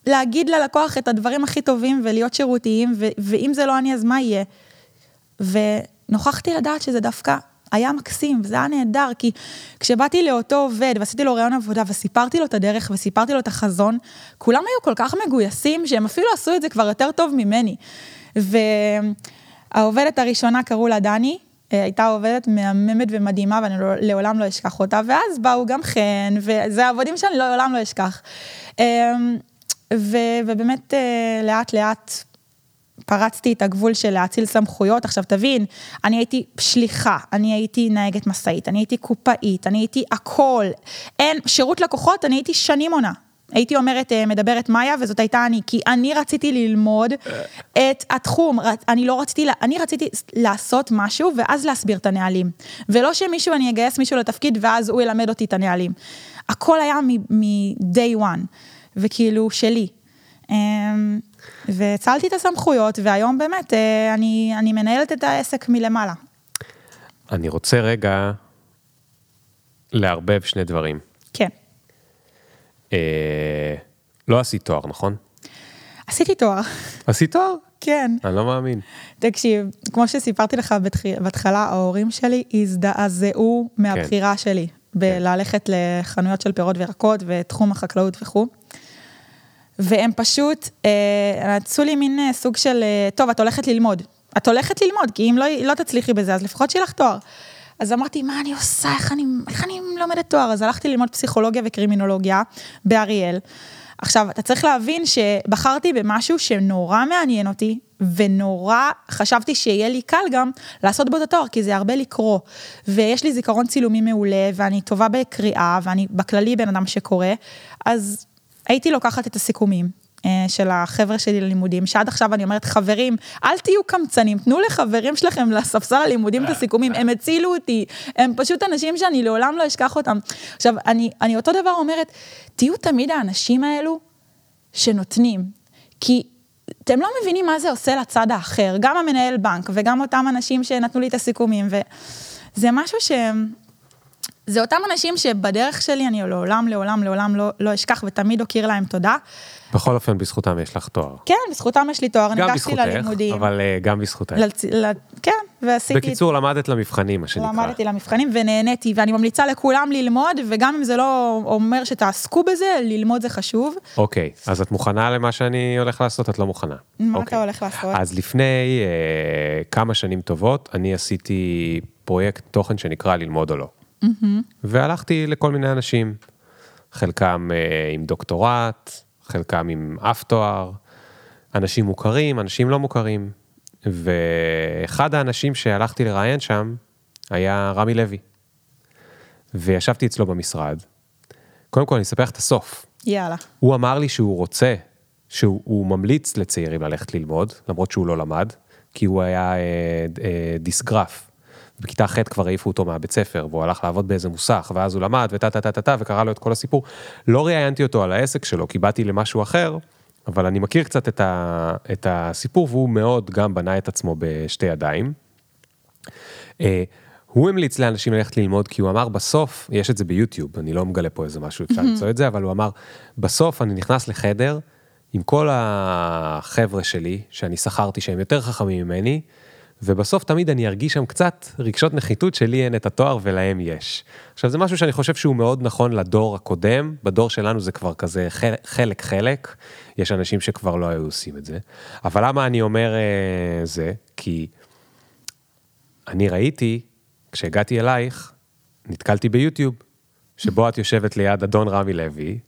להגיד ללקוח את הדברים הכי טובים ולהיות שירותיים, ואם זה לא אני, אז מה יהיה? ונוכחתי לדעת שזה דווקא היה מקסים, וזה היה נהדר, כי כשבאתי לאותו עובד ועשיתי לו רעיון עבודה וסיפרתי לו את הדרך וסיפרתי לו את החזון, כולם היו כל כך מגויסים, שהם אפילו עשו את זה כבר יותר טוב ממני. והעובדת הראשונה קראו לה דני, אה, הייתה עובדת מהממת ומדהימה, ואני לא, לעולם לא אשכח אותה, ואז באו גם חן, וזה העבודים שאני לעולם לא אשכח. ו, ובאמת אה, לאט לאט פרצתי את הגבול של להאציל סמכויות. עכשיו תבין, אני הייתי שליחה, אני הייתי נהגת משאית, אני הייתי קופאית, אני הייתי הכל. אין, שירות לקוחות, אני הייתי שנים עונה. הייתי אומרת, אה, מדברת מאיה, וזאת הייתה אני, כי אני רציתי ללמוד את התחום, אני לא רציתי, אני רציתי לעשות משהו ואז להסביר את הנהלים. ולא שמישהו, אני אגייס מישהו לתפקיד ואז הוא ילמד אותי את הנהלים. הכל היה מ-day one, וכאילו שלי. אמ, והצלתי את הסמכויות, והיום באמת אה, אני, אני מנהלת את העסק מלמעלה. אני רוצה רגע לערבב שני דברים. כן. אה, לא עשית תואר, נכון? עשיתי תואר. עשית תואר? כן. אני לא מאמין. תקשיב, כמו שסיפרתי לך בהתחלה, ההורים שלי הזדעזעו מהבחירה כן. שלי, בללכת כן. לחנויות של פירות וירקות ותחום החקלאות וכו'. והם פשוט אה, עשו לי מין אה, סוג של, אה, טוב, את הולכת ללמוד. את הולכת ללמוד, כי אם לא, לא תצליחי בזה, אז לפחות שיהיה לך תואר. אז אמרתי, מה אני עושה, איך אני, איך אני לומדת תואר? אז הלכתי ללמוד פסיכולוגיה וקרימינולוגיה באריאל. עכשיו, אתה צריך להבין שבחרתי במשהו שנורא מעניין אותי, ונורא חשבתי שיהיה לי קל גם לעשות בו את התואר, כי זה הרבה לקרוא. ויש לי זיכרון צילומי מעולה, ואני טובה בקריאה, ואני בכללי בן אדם שקורא, אז הייתי לוקחת את הסיכומים. אה, של החבר'ה שלי ללימודים, שעד עכשיו אני אומרת, חברים, אל תהיו קמצנים, תנו לחברים שלכם לספסל הלימודים את הסיכומים, הם הצילו אותי, הם פשוט אנשים שאני לעולם לא אשכח אותם. עכשיו, אני, אני אותו דבר אומרת, תהיו תמיד האנשים האלו שנותנים, כי אתם לא מבינים מה זה עושה לצד האחר, גם המנהל בנק וגם אותם אנשים שנתנו לי את הסיכומים, וזה משהו ש... זה אותם אנשים שבדרך שלי אני לעולם, לעולם, לעולם לא, לא אשכח ותמיד אוקיר להם תודה. בכל אופן, בזכותם יש לך תואר. כן, בזכותם יש לי תואר, ניגשתי ללימודים. אבל uh, גם בזכותך. לצ... ל... כן, ועשיתי... בקיצור, למדת למבחנים, מה שנקרא. למדתי למבחנים ונהניתי, ואני ממליצה לכולם ללמוד, וגם אם זה לא אומר שתעסקו בזה, ללמוד זה חשוב. אוקיי, אז את מוכנה למה שאני הולך לעשות? את לא מוכנה. מה אוקיי. אתה הולך לעשות? אז לפני uh, כמה שנים טובות, אני עשיתי פרויקט תוכן שנקרא ללמוד או לא. Mm-hmm. והלכתי לכל מיני אנשים, חלקם uh, עם דוקטורט, חלקם עם אף תואר, אנשים מוכרים, אנשים לא מוכרים. ואחד האנשים שהלכתי לראיין שם היה רמי לוי. וישבתי אצלו במשרד. קודם כל אני אספר לך את הסוף. יאללה. הוא אמר לי שהוא רוצה, שהוא ממליץ לצעירים ללכת ללמוד, למרות שהוא לא למד, כי הוא היה אה, אה, דיסגרף. בכיתה ח' כבר העיפו אותו מהבית ספר, והוא הלך לעבוד באיזה מוסך, ואז הוא למד, וטה טה טה טה טה, וקרא לו את כל הסיפור. לא ראיינתי אותו על העסק שלו, כי באתי למשהו אחר, אבל אני מכיר קצת את, ה, את הסיפור, והוא מאוד גם בנה את עצמו בשתי ידיים. אה, הוא המליץ לאנשים ללכת ללמוד, כי הוא אמר בסוף, יש את זה ביוטיוב, אני לא מגלה פה איזה משהו, אפשר למצוא את זה, אבל הוא אמר, בסוף אני נכנס לחדר עם כל החבר'ה שלי, שאני שכרתי שהם יותר חכמים ממני, ובסוף תמיד אני ארגיש שם קצת רגשות נחיתות שלי אין את התואר ולהם יש. עכשיו זה משהו שאני חושב שהוא מאוד נכון לדור הקודם, בדור שלנו זה כבר כזה חלק חלק, יש אנשים שכבר לא היו עושים את זה. אבל למה אני אומר אה, זה? כי אני ראיתי, כשהגעתי אלייך, נתקלתי ביוטיוב, שבו את יושבת ליד אדון רמי לוי,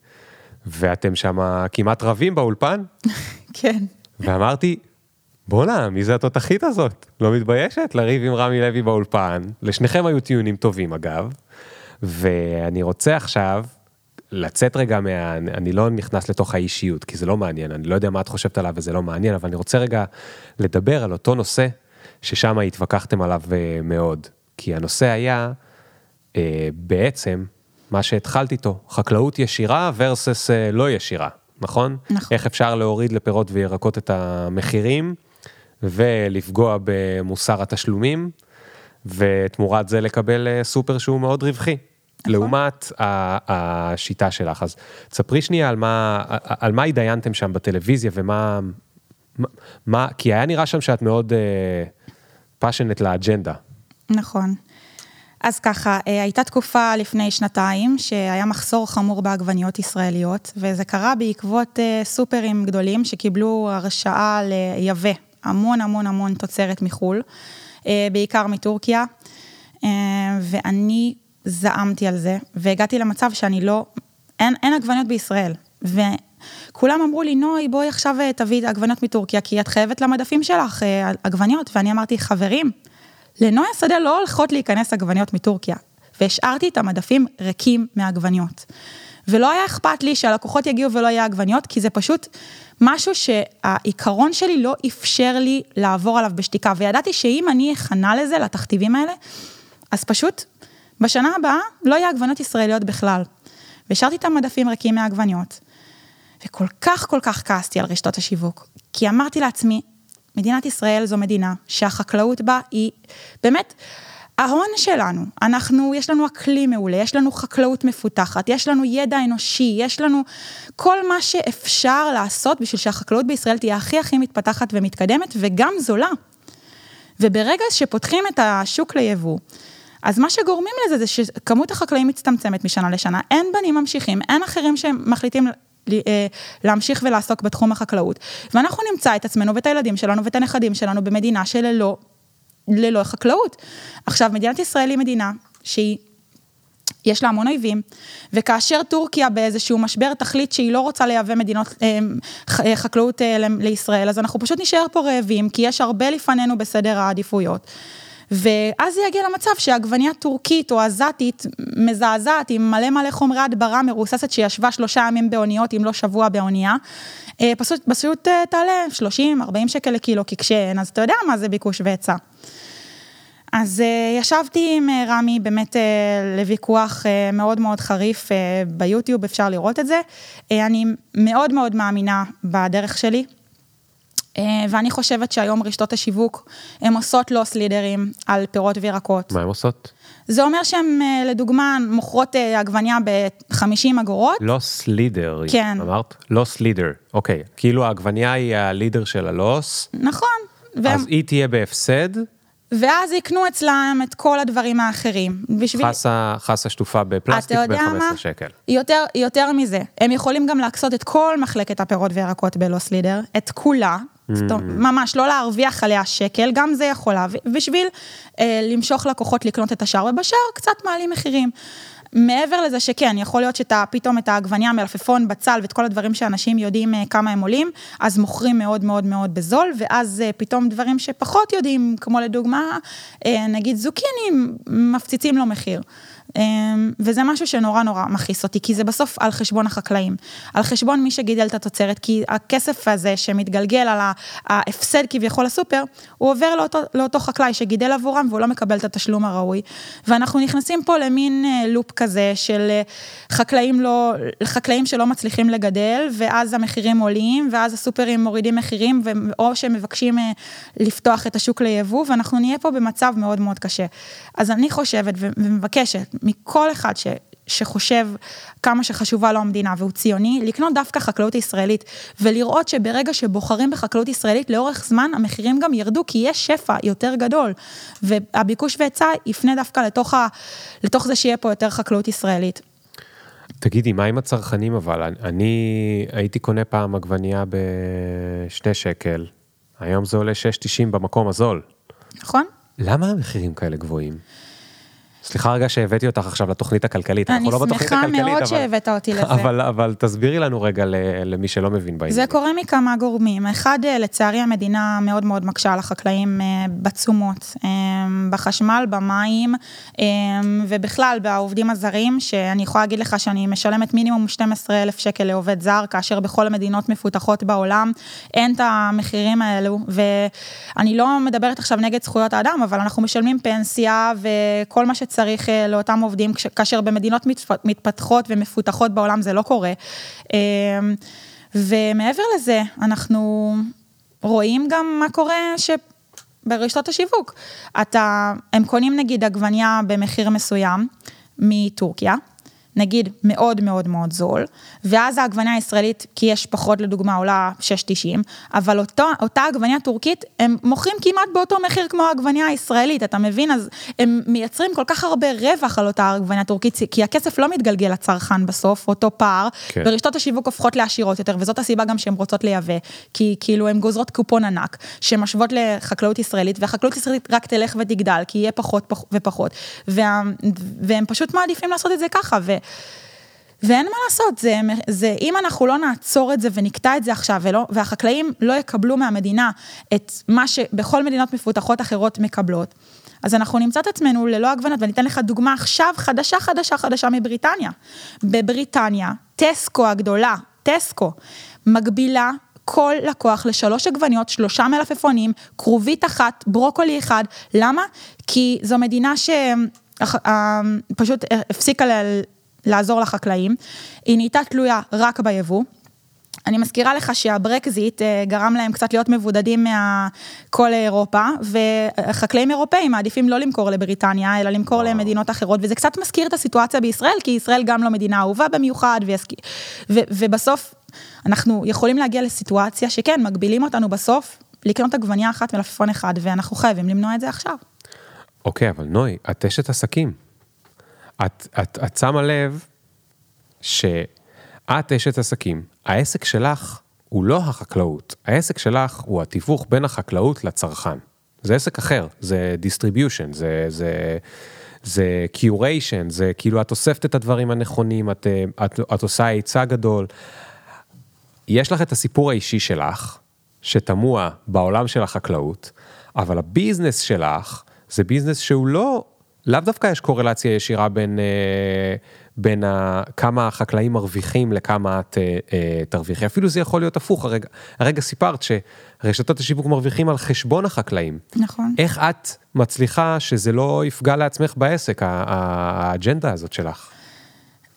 ואתם שם כמעט רבים באולפן. כן. ואמרתי, בואנה, מי זה התותחית הזאת? לא מתביישת לריב עם רמי לוי באולפן. לשניכם היו טיעונים טובים אגב. ואני רוצה עכשיו לצאת רגע מה... אני לא נכנס לתוך האישיות, כי זה לא מעניין, אני לא יודע מה את חושבת עליו וזה לא מעניין, אבל אני רוצה רגע לדבר על אותו נושא ששם התווכחתם עליו אה, מאוד. כי הנושא היה אה, בעצם מה שהתחלת איתו, חקלאות ישירה versus אה, לא ישירה, נכון? נכון. איך אפשר להוריד לפירות וירקות את המחירים ולפגוע במוסר התשלומים, ותמורת זה לקבל אה, סופר שהוא מאוד רווחי. נכון. לעומת השיטה שלך. אז תספרי שנייה על מה, על מה התדיינתם שם בטלוויזיה ומה, מה, כי היה נראה שם שאת מאוד פאשנט uh, לאג'נדה. נכון. אז ככה, אה, הייתה תקופה לפני שנתיים שהיה מחסור חמור בעגבניות ישראליות, וזה קרה בעקבות אה, סופרים גדולים שקיבלו הרשאה לייבא המון המון המון תוצרת מחו"ל, אה, בעיקר מטורקיה, ואני זעמתי על זה, והגעתי למצב שאני לא, אין, אין עגבניות בישראל. וכולם אמרו לי, נוי, בואי עכשיו תביאי עגבניות מטורקיה, כי את חייבת למדפים שלך עגבניות, ואני אמרתי, חברים, לנויה שדה לא הולכות להיכנס עגבניות מטורקיה, והשארתי את המדפים ריקים מעגבניות. ולא היה אכפת לי שהלקוחות יגיעו ולא יהיה עגבניות, כי זה פשוט משהו שהעיקרון שלי לא אפשר לי לעבור עליו בשתיקה, וידעתי שאם אני אכנע לזה, לתכתיבים האלה, אז פשוט בשנה הבאה לא יהיה עגבניות ישראליות בכלל. והשארתי את המדפים ריקים מעגבניות, וכל כך כל כך כעסתי על רשתות השיווק, כי אמרתי לעצמי, מדינת ישראל זו מדינה שהחקלאות בה היא באמת ההון שלנו. אנחנו, יש לנו אקלים מעולה, יש לנו חקלאות מפותחת, יש לנו ידע אנושי, יש לנו כל מה שאפשר לעשות בשביל שהחקלאות בישראל תהיה הכי הכי מתפתחת ומתקדמת וגם זולה. וברגע שפותחים את השוק ליבוא, אז מה שגורמים לזה זה שכמות החקלאים מצטמצמת משנה לשנה, אין בנים ממשיכים, אין אחרים שמחליטים אה, להמשיך ולעסוק בתחום החקלאות. ואנחנו נמצא את עצמנו ואת הילדים שלנו ואת הנכדים שלנו במדינה שללא ללא חקלאות. עכשיו, מדינת ישראל היא מדינה שהיא יש לה המון אויבים, וכאשר טורקיה באיזשהו משבר תחליט שהיא לא רוצה לייבא מדינות, אה, אה, חקלאות אה, לישראל, אז אנחנו פשוט נשאר פה רעבים, כי יש הרבה לפנינו בסדר העדיפויות. ואז זה יגיע למצב שעגבניה טורקית או עזתית מזעזעת עם מלא מלא חומרי הדברה מרוססת שישבה שלושה ימים באוניות, אם לא שבוע באונייה, פשוט, פשוט תעלה 30-40 שקל לקילו, כי כשאין, אז אתה יודע מה זה ביקוש והיצע. אז uh, ישבתי עם uh, רמי באמת uh, לוויכוח uh, מאוד מאוד חריף uh, ביוטיוב, אפשר לראות את זה. Uh, אני מאוד מאוד מאמינה בדרך שלי, uh, ואני חושבת שהיום רשתות השיווק, הן עושות לוס לידרים על פירות וירקות. מה הן עושות? זה אומר שהן, uh, לדוגמה, מוכרות עגבניה ב-50 אגורות. לוס לידר, כן. אמרת? לוס לידר, אוקיי. כאילו העגבניה היא הלידר של הלוס. נכון. אז. היא תהיה בהפסד. ואז יקנו אצלם את כל הדברים האחרים. בשביל... חסה, חסה שטופה בפלסטיק ב-15 שקל. יותר, יותר מזה, הם יכולים גם להקצות את כל מחלקת הפירות וירקות בלוס לידר, את כולה, mm. ממש לא להרוויח עליה שקל, גם זה יכול להביא, בשביל אה, למשוך לקוחות לקנות את השאר, ובשאר קצת מעלים מחירים. מעבר לזה שכן, יכול להיות שאתה פתאום את העגבניה, מלפפון, בצל ואת כל הדברים שאנשים יודעים אה, כמה הם עולים, אז מוכרים מאוד מאוד מאוד בזול, ואז אה, פתאום דברים שפחות יודעים, כמו לדוגמה, אה, נגיד זוקיני, מפציצים לו מחיר. אמ, וזה משהו שנורא נורא מכעיס אותי, כי זה בסוף על חשבון החקלאים, על חשבון מי שגידל את התוצרת, כי הכסף הזה שמתגלגל על ההפסד כביכול לסופר, הוא עובר לאותו, לאותו חקלאי שגידל עבורם והוא לא מקבל את התשלום הראוי. ואנחנו נכנסים פה למין אה, לופ כזה של אה, חקלאים, לא, חקלאים שלא מצליחים לגדל, ואז המחירים עולים, ואז הסופרים מורידים מחירים, או שהם מבקשים אה, לפתוח את השוק ליבוא, ואנחנו נהיה פה במצב מאוד מאוד קשה. אז אני חושבת ומבקשת מכל אחד ש... שחושב כמה שחשובה לו המדינה והוא ציוני, לקנות דווקא חקלאות ישראלית ולראות שברגע שבוחרים בחקלאות ישראלית לאורך זמן המחירים גם ירדו כי יש שפע יותר גדול והביקוש והיצע יפנה דווקא לתוך, ה, לתוך זה שיהיה פה יותר חקלאות ישראלית. תגידי, מה עם הצרכנים אבל? אני הייתי קונה פעם עגבנייה בשני שקל, היום זה עולה 6.90 במקום הזול. נכון. למה המחירים כאלה גבוהים? סליחה רגע שהבאתי אותך עכשיו לתוכנית הכלכלית, אנחנו לא בתוכנית הכלכלית, אבל... אני שמחה מאוד שהבאת אותי לזה. אבל, אבל תסבירי לנו רגע למי שלא מבין בעניין. זה קורה מכמה גורמים. אחד, אה, לצערי המדינה מאוד מאוד מקשה על החקלאים אה, בתשומות, אה, בחשמל, במים, ובכלל בעובדים הזרים, שאני יכולה להגיד לך שאני משלמת מינימום 12,000 שקל לעובד זר, כאשר בכל המדינות מפותחות בעולם אין את המחירים האלו, ואני לא מדברת עכשיו נגד זכויות האדם, אבל אנחנו משלמים פנסיה וכל מה ש... שצריך אה, לאותם עובדים, כאשר במדינות מתפתחות ומפותחות בעולם זה לא קורה. אמ, ומעבר לזה, אנחנו רואים גם מה קורה ש... ברשתות השיווק. אתה, הם קונים נגיד עגבניה במחיר מסוים מטורקיה, נגיד מאוד מאוד מאוד זול, ואז העגבניה הישראלית, כי יש פחות לדוגמה, עולה 6.90, אבל אותו, אותה עגבניה טורקית, הם מוכרים כמעט באותו מחיר כמו העגבניה הישראלית, אתה מבין? אז הם מייצרים כל כך הרבה רווח על אותה עגבניה טורקית, כי הכסף לא מתגלגל לצרכן בסוף, אותו פער, כן. ורשתות השיווק הופכות לעשירות יותר, וזאת הסיבה גם שהן רוצות לייבא, כי כאילו הן גוזרות קופון ענק, שמשוות לחקלאות ישראלית, והחקלאות הישראלית רק תלך ותגדל, כי יהיה פחות ופחות, וה, והם פשוט מעדיפים לעשות את זה ככה, ו... ואין מה לעשות, זה, זה, אם אנחנו לא נעצור את זה ונקטע את זה עכשיו, ולא, והחקלאים לא יקבלו מהמדינה את מה שבכל מדינות מפותחות אחרות מקבלות, אז אנחנו נמצא את עצמנו ללא עגבנות, ואני אתן לך דוגמה עכשיו חדשה, חדשה, חדשה מבריטניה. בבריטניה, טסקו הגדולה, טסקו, מגבילה כל לקוח לשלוש עגבניות, שלושה מלפפונים, כרובית אחת, ברוקולי אחד. למה? כי זו מדינה שפשוט הפסיקה לעזור לחקלאים, היא נהייתה תלויה רק ביבוא. אני מזכירה לך שהברקזיט אה, גרם להם קצת להיות מבודדים מכל אירופה, וחקלאים אירופאים מעדיפים לא למכור לבריטניה, אלא למכור וואו. למדינות אחרות, וזה קצת מזכיר את הסיטואציה בישראל, כי ישראל גם לא מדינה אהובה במיוחד, ויסק... ו... ובסוף אנחנו יכולים להגיע לסיטואציה שכן, מגבילים אותנו בסוף לקנות עגבניה אחת מלפפון אחד, ואנחנו חייבים למנוע את זה עכשיו. אוקיי, אבל נוי, את אשת עסקים. את, את, את שמה לב שאת אשת עסקים, העסק שלך הוא לא החקלאות, העסק שלך הוא התיווך בין החקלאות לצרכן. זה עסק אחר, זה distribution, זה, זה, זה curation, זה כאילו את אוספת את הדברים הנכונים, את, את, את עושה היצע גדול. יש לך את הסיפור האישי שלך, שתמוה בעולם של החקלאות, אבל הביזנס שלך זה ביזנס שהוא לא, לאו דווקא יש קורלציה ישירה בין, אה, בין ה, כמה החקלאים מרוויחים לכמה את אה, אה, תרוויחי, אפילו זה יכול להיות הפוך, הרגע, הרגע סיפרת שרשתות השיווק מרוויחים על חשבון החקלאים. נכון. איך את מצליחה שזה לא יפגע לעצמך בעסק, האג'נדה הזאת שלך?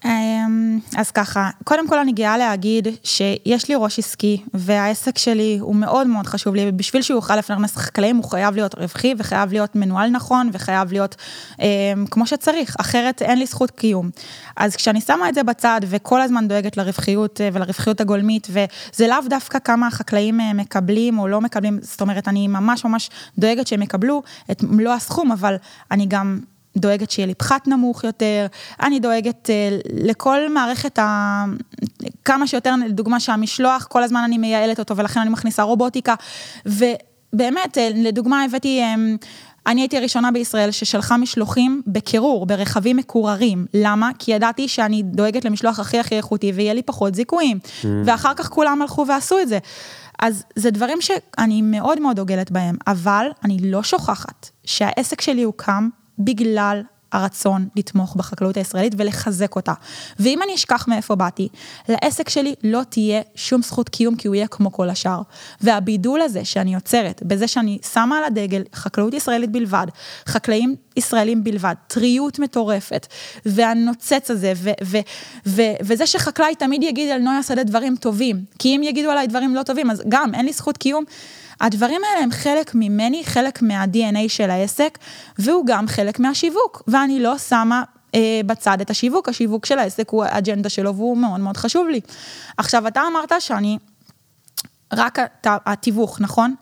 אמ, אז ככה, קודם כל אני גאה להגיד שיש לי ראש עסקי, והעסק שלי הוא מאוד מאוד חשוב לי, ובשביל שהוא יוכל לפרנס חקלאים הוא חייב להיות רווחי, וחייב להיות מנוהל נכון, וחייב להיות אה, כמו שצריך, אחרת אין לי זכות קיום. אז כשאני שמה את זה בצד, וכל הזמן דואגת לרווחיות אה, ולרווחיות הגולמית, וזה לאו דווקא כמה החקלאים אה, מקבלים או לא מקבלים, זאת אומרת, אני ממש ממש דואגת שהם יקבלו את מלוא הסכום, אבל אני גם... דואגת שיהיה לי פחת נמוך יותר, אני דואגת uh, לכל מערכת ה... כמה שיותר, לדוגמה שהמשלוח, כל הזמן אני מייעלת אותו ולכן אני מכניסה רובוטיקה. ובאמת, uh, לדוגמה הבאתי, um, אני הייתי הראשונה בישראל ששלחה משלוחים בקירור, ברכבים מקוררים. למה? כי ידעתי שאני דואגת למשלוח הכי הכי איכותי ויהיה לי פחות זיכויים. Mm. ואחר כך כולם הלכו ועשו את זה. אז זה דברים שאני מאוד מאוד דוגלת בהם, אבל אני לא שוכחת שהעסק שלי הוקם בגלל הרצון לתמוך בחקלאות הישראלית ולחזק אותה. ואם אני אשכח מאיפה באתי, לעסק שלי לא תהיה שום זכות קיום כי הוא יהיה כמו כל השאר. והבידול הזה שאני יוצרת, בזה שאני שמה על הדגל חקלאות ישראלית בלבד, חקלאים ישראלים בלבד, טריות מטורפת, והנוצץ הזה, ו- ו- ו- וזה שחקלאי תמיד יגיד על נויה שדה דברים טובים, כי אם יגידו עליי דברים לא טובים, אז גם אין לי זכות קיום. הדברים האלה הם חלק ממני, חלק מה-DNA של העסק, והוא גם חלק מהשיווק, ואני לא שמה אה, בצד את השיווק, השיווק של העסק הוא האג'נדה שלו והוא מאוד מאוד חשוב לי. עכשיו, אתה אמרת שאני, רק התיווך, נכון?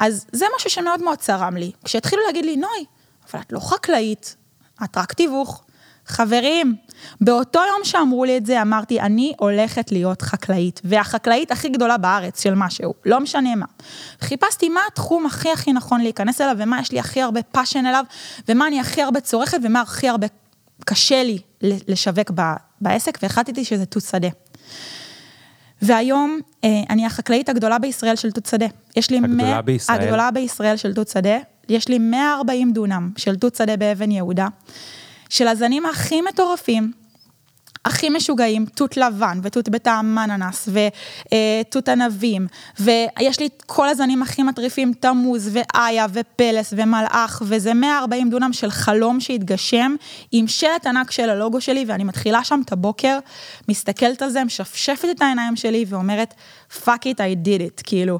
אז זה משהו שמאוד מאוד צרם לי. כשהתחילו להגיד לי, נוי, אבל את לא חקלאית, את רק תיווך. חברים, באותו יום שאמרו לי את זה, אמרתי, אני הולכת להיות חקלאית, והחקלאית הכי גדולה בארץ של משהו, לא משנה מה. חיפשתי מה התחום הכי הכי נכון להיכנס אליו, ומה יש לי הכי הרבה passion אליו, ומה אני הכי הרבה צורכת, ומה הכי הרבה קשה לי לשווק בעסק, והחלטתי שזה תות שדה. והיום אה, אני החקלאית הגדולה בישראל של תות שדה. יש לי... הגדולה 100, בישראל? הגדולה בישראל של תות שדה. יש לי 140 דונם של תות שדה באבן יהודה. של הזנים הכי מטורפים, הכי משוגעים, תות לבן ותות בטעם אננס ותות ענבים, ויש לי את כל הזנים הכי מטריפים, תמוז ואיה ופלס ומלאך, וזה 140 דונם של חלום שהתגשם, עם שלט ענק של הלוגו שלי, ואני מתחילה שם את הבוקר, מסתכלת על זה, משפשפת את העיניים שלי ואומרת, fuck it, I did it, כאילו.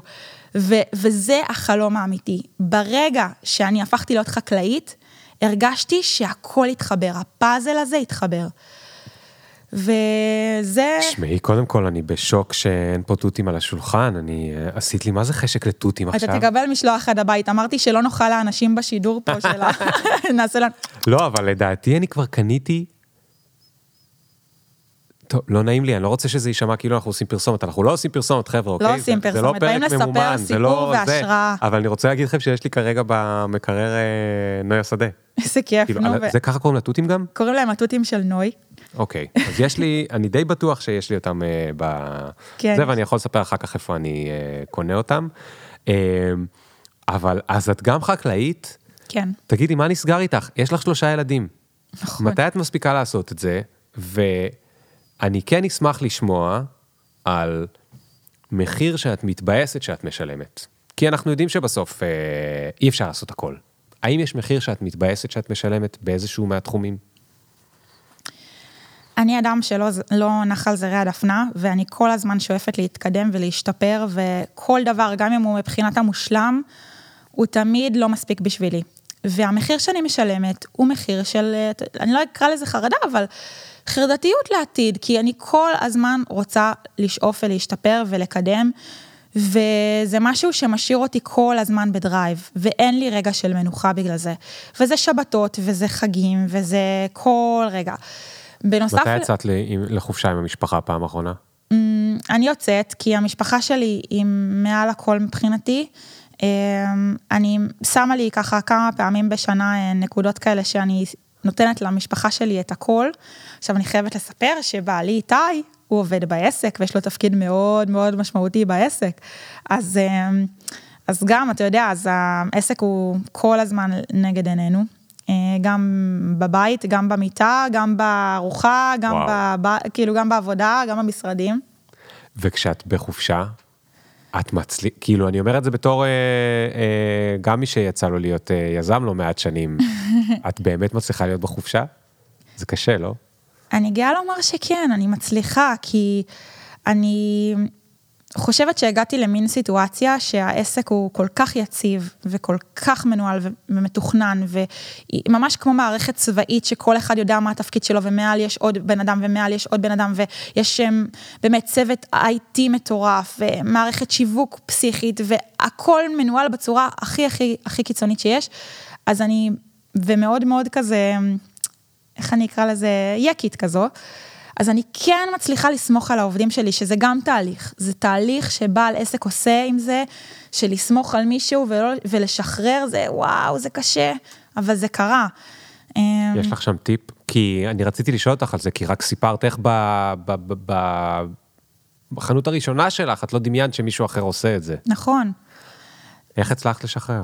ו- וזה החלום האמיתי. ברגע שאני הפכתי להיות חקלאית, הרגשתי שהכל התחבר, הפאזל הזה התחבר. וזה... תשמעי, קודם כל אני בשוק שאין פה תותים על השולחן, אני... אה, עשית לי מה זה חשק לתותים עכשיו? אתה תקבל משלוח עד הבית, אמרתי שלא נאכל לאנשים בשידור פה של ה... נעשה לנו... לא, אבל לדעתי אני כבר קניתי טוב, לא נעים לי, אני לא רוצה שזה יישמע כאילו אנחנו עושים פרסומת, אנחנו לא עושים פרסומת, חבר'ה, אוקיי? לא עושים זה, פרסומת, זה לא באים לספר סיפור לא והשראה. אבל אני רוצה להגיד לכם שיש לי כרגע במקרר אה, נוי השדה. איזה כיף, כאילו, נו. זה ככה קוראים לתותים גם? קוראים להם התותים של נוי. אוקיי, אז יש לי, אני די בטוח שיש לי אותם אה, ב... כן. זה, ואני יכול לספר אחר כך איפה אני אה, קונה אותם. אבל אז את גם חקלאית? כן. תגידי, מה נסגר איתך? יש לך שלושה ילדים. נכון. מתי את מספיקה לעשות את זה? אני כן אשמח לשמוע על מחיר שאת מתבאסת שאת משלמת. כי אנחנו יודעים שבסוף אה, אי אפשר לעשות הכל. האם יש מחיר שאת מתבאסת שאת משלמת באיזשהו מהתחומים? אני אדם שלא לא נח על זרי הדפנה, ואני כל הזמן שואפת להתקדם ולהשתפר, וכל דבר, גם אם הוא מבחינת המושלם, הוא תמיד לא מספיק בשבילי. והמחיר שאני משלמת הוא מחיר של, אה, אני לא אקרא לזה חרדה, אבל חרדתיות לעתיד, כי אני כל הזמן רוצה לשאוף ולהשתפר ולקדם, וזה משהו שמשאיר אותי כל הזמן בדרייב, ואין לי רגע של מנוחה בגלל זה. וזה שבתות, וזה חגים, וזה כל רגע. בנוסף... מתי יצאת לחופשה עם המשפחה פעם אחרונה? אני יוצאת, כי המשפחה שלי היא מעל הכל מבחינתי. אני שמה לי ככה כמה פעמים בשנה נקודות כאלה שאני נותנת למשפחה שלי את הכל. עכשיו אני חייבת לספר שבעלי איתי, הוא עובד בעסק ויש לו תפקיד מאוד מאוד משמעותי בעסק. אז, אז גם, אתה יודע, אז העסק הוא כל הזמן נגד עינינו. גם בבית, גם במיטה, גם בארוחה, גם, ב, כאילו גם בעבודה, גם במשרדים. וכשאת בחופשה, את מצליחה, כאילו, אני אומר את זה בתור, אה, אה, גם מי שיצא לו להיות אה, יזם לא מעט שנים, את באמת מצליחה להיות בחופשה? זה קשה, לא? אני גאה לומר שכן, אני מצליחה, כי אני חושבת שהגעתי למין סיטואציה שהעסק הוא כל כך יציב וכל כך מנוהל ומתוכנן, וממש כמו מערכת צבאית שכל אחד יודע מה התפקיד שלו, ומעל יש עוד בן אדם ומעל יש עוד בן אדם, ויש אמ, באמת צוות IT מטורף, ומערכת שיווק פסיכית, והכל מנוהל בצורה הכי הכי הכי קיצונית שיש. אז אני, ומאוד מאוד כזה, איך אני אקרא לזה, יקית כזו. אז אני כן מצליחה לסמוך על העובדים שלי, שזה גם תהליך. זה תהליך שבעל עסק עושה עם זה, של לסמוך על מישהו ולא, ולשחרר, זה וואו, זה קשה, אבל זה קרה. אמ, יש לך שם טיפ? כי אני רציתי לשאול אותך על זה, כי רק סיפרת איך ב, ב, ב, ב, בחנות הראשונה שלך, את לא דמיינת שמישהו אחר עושה את זה. נכון. איך הצלחת לשחרר?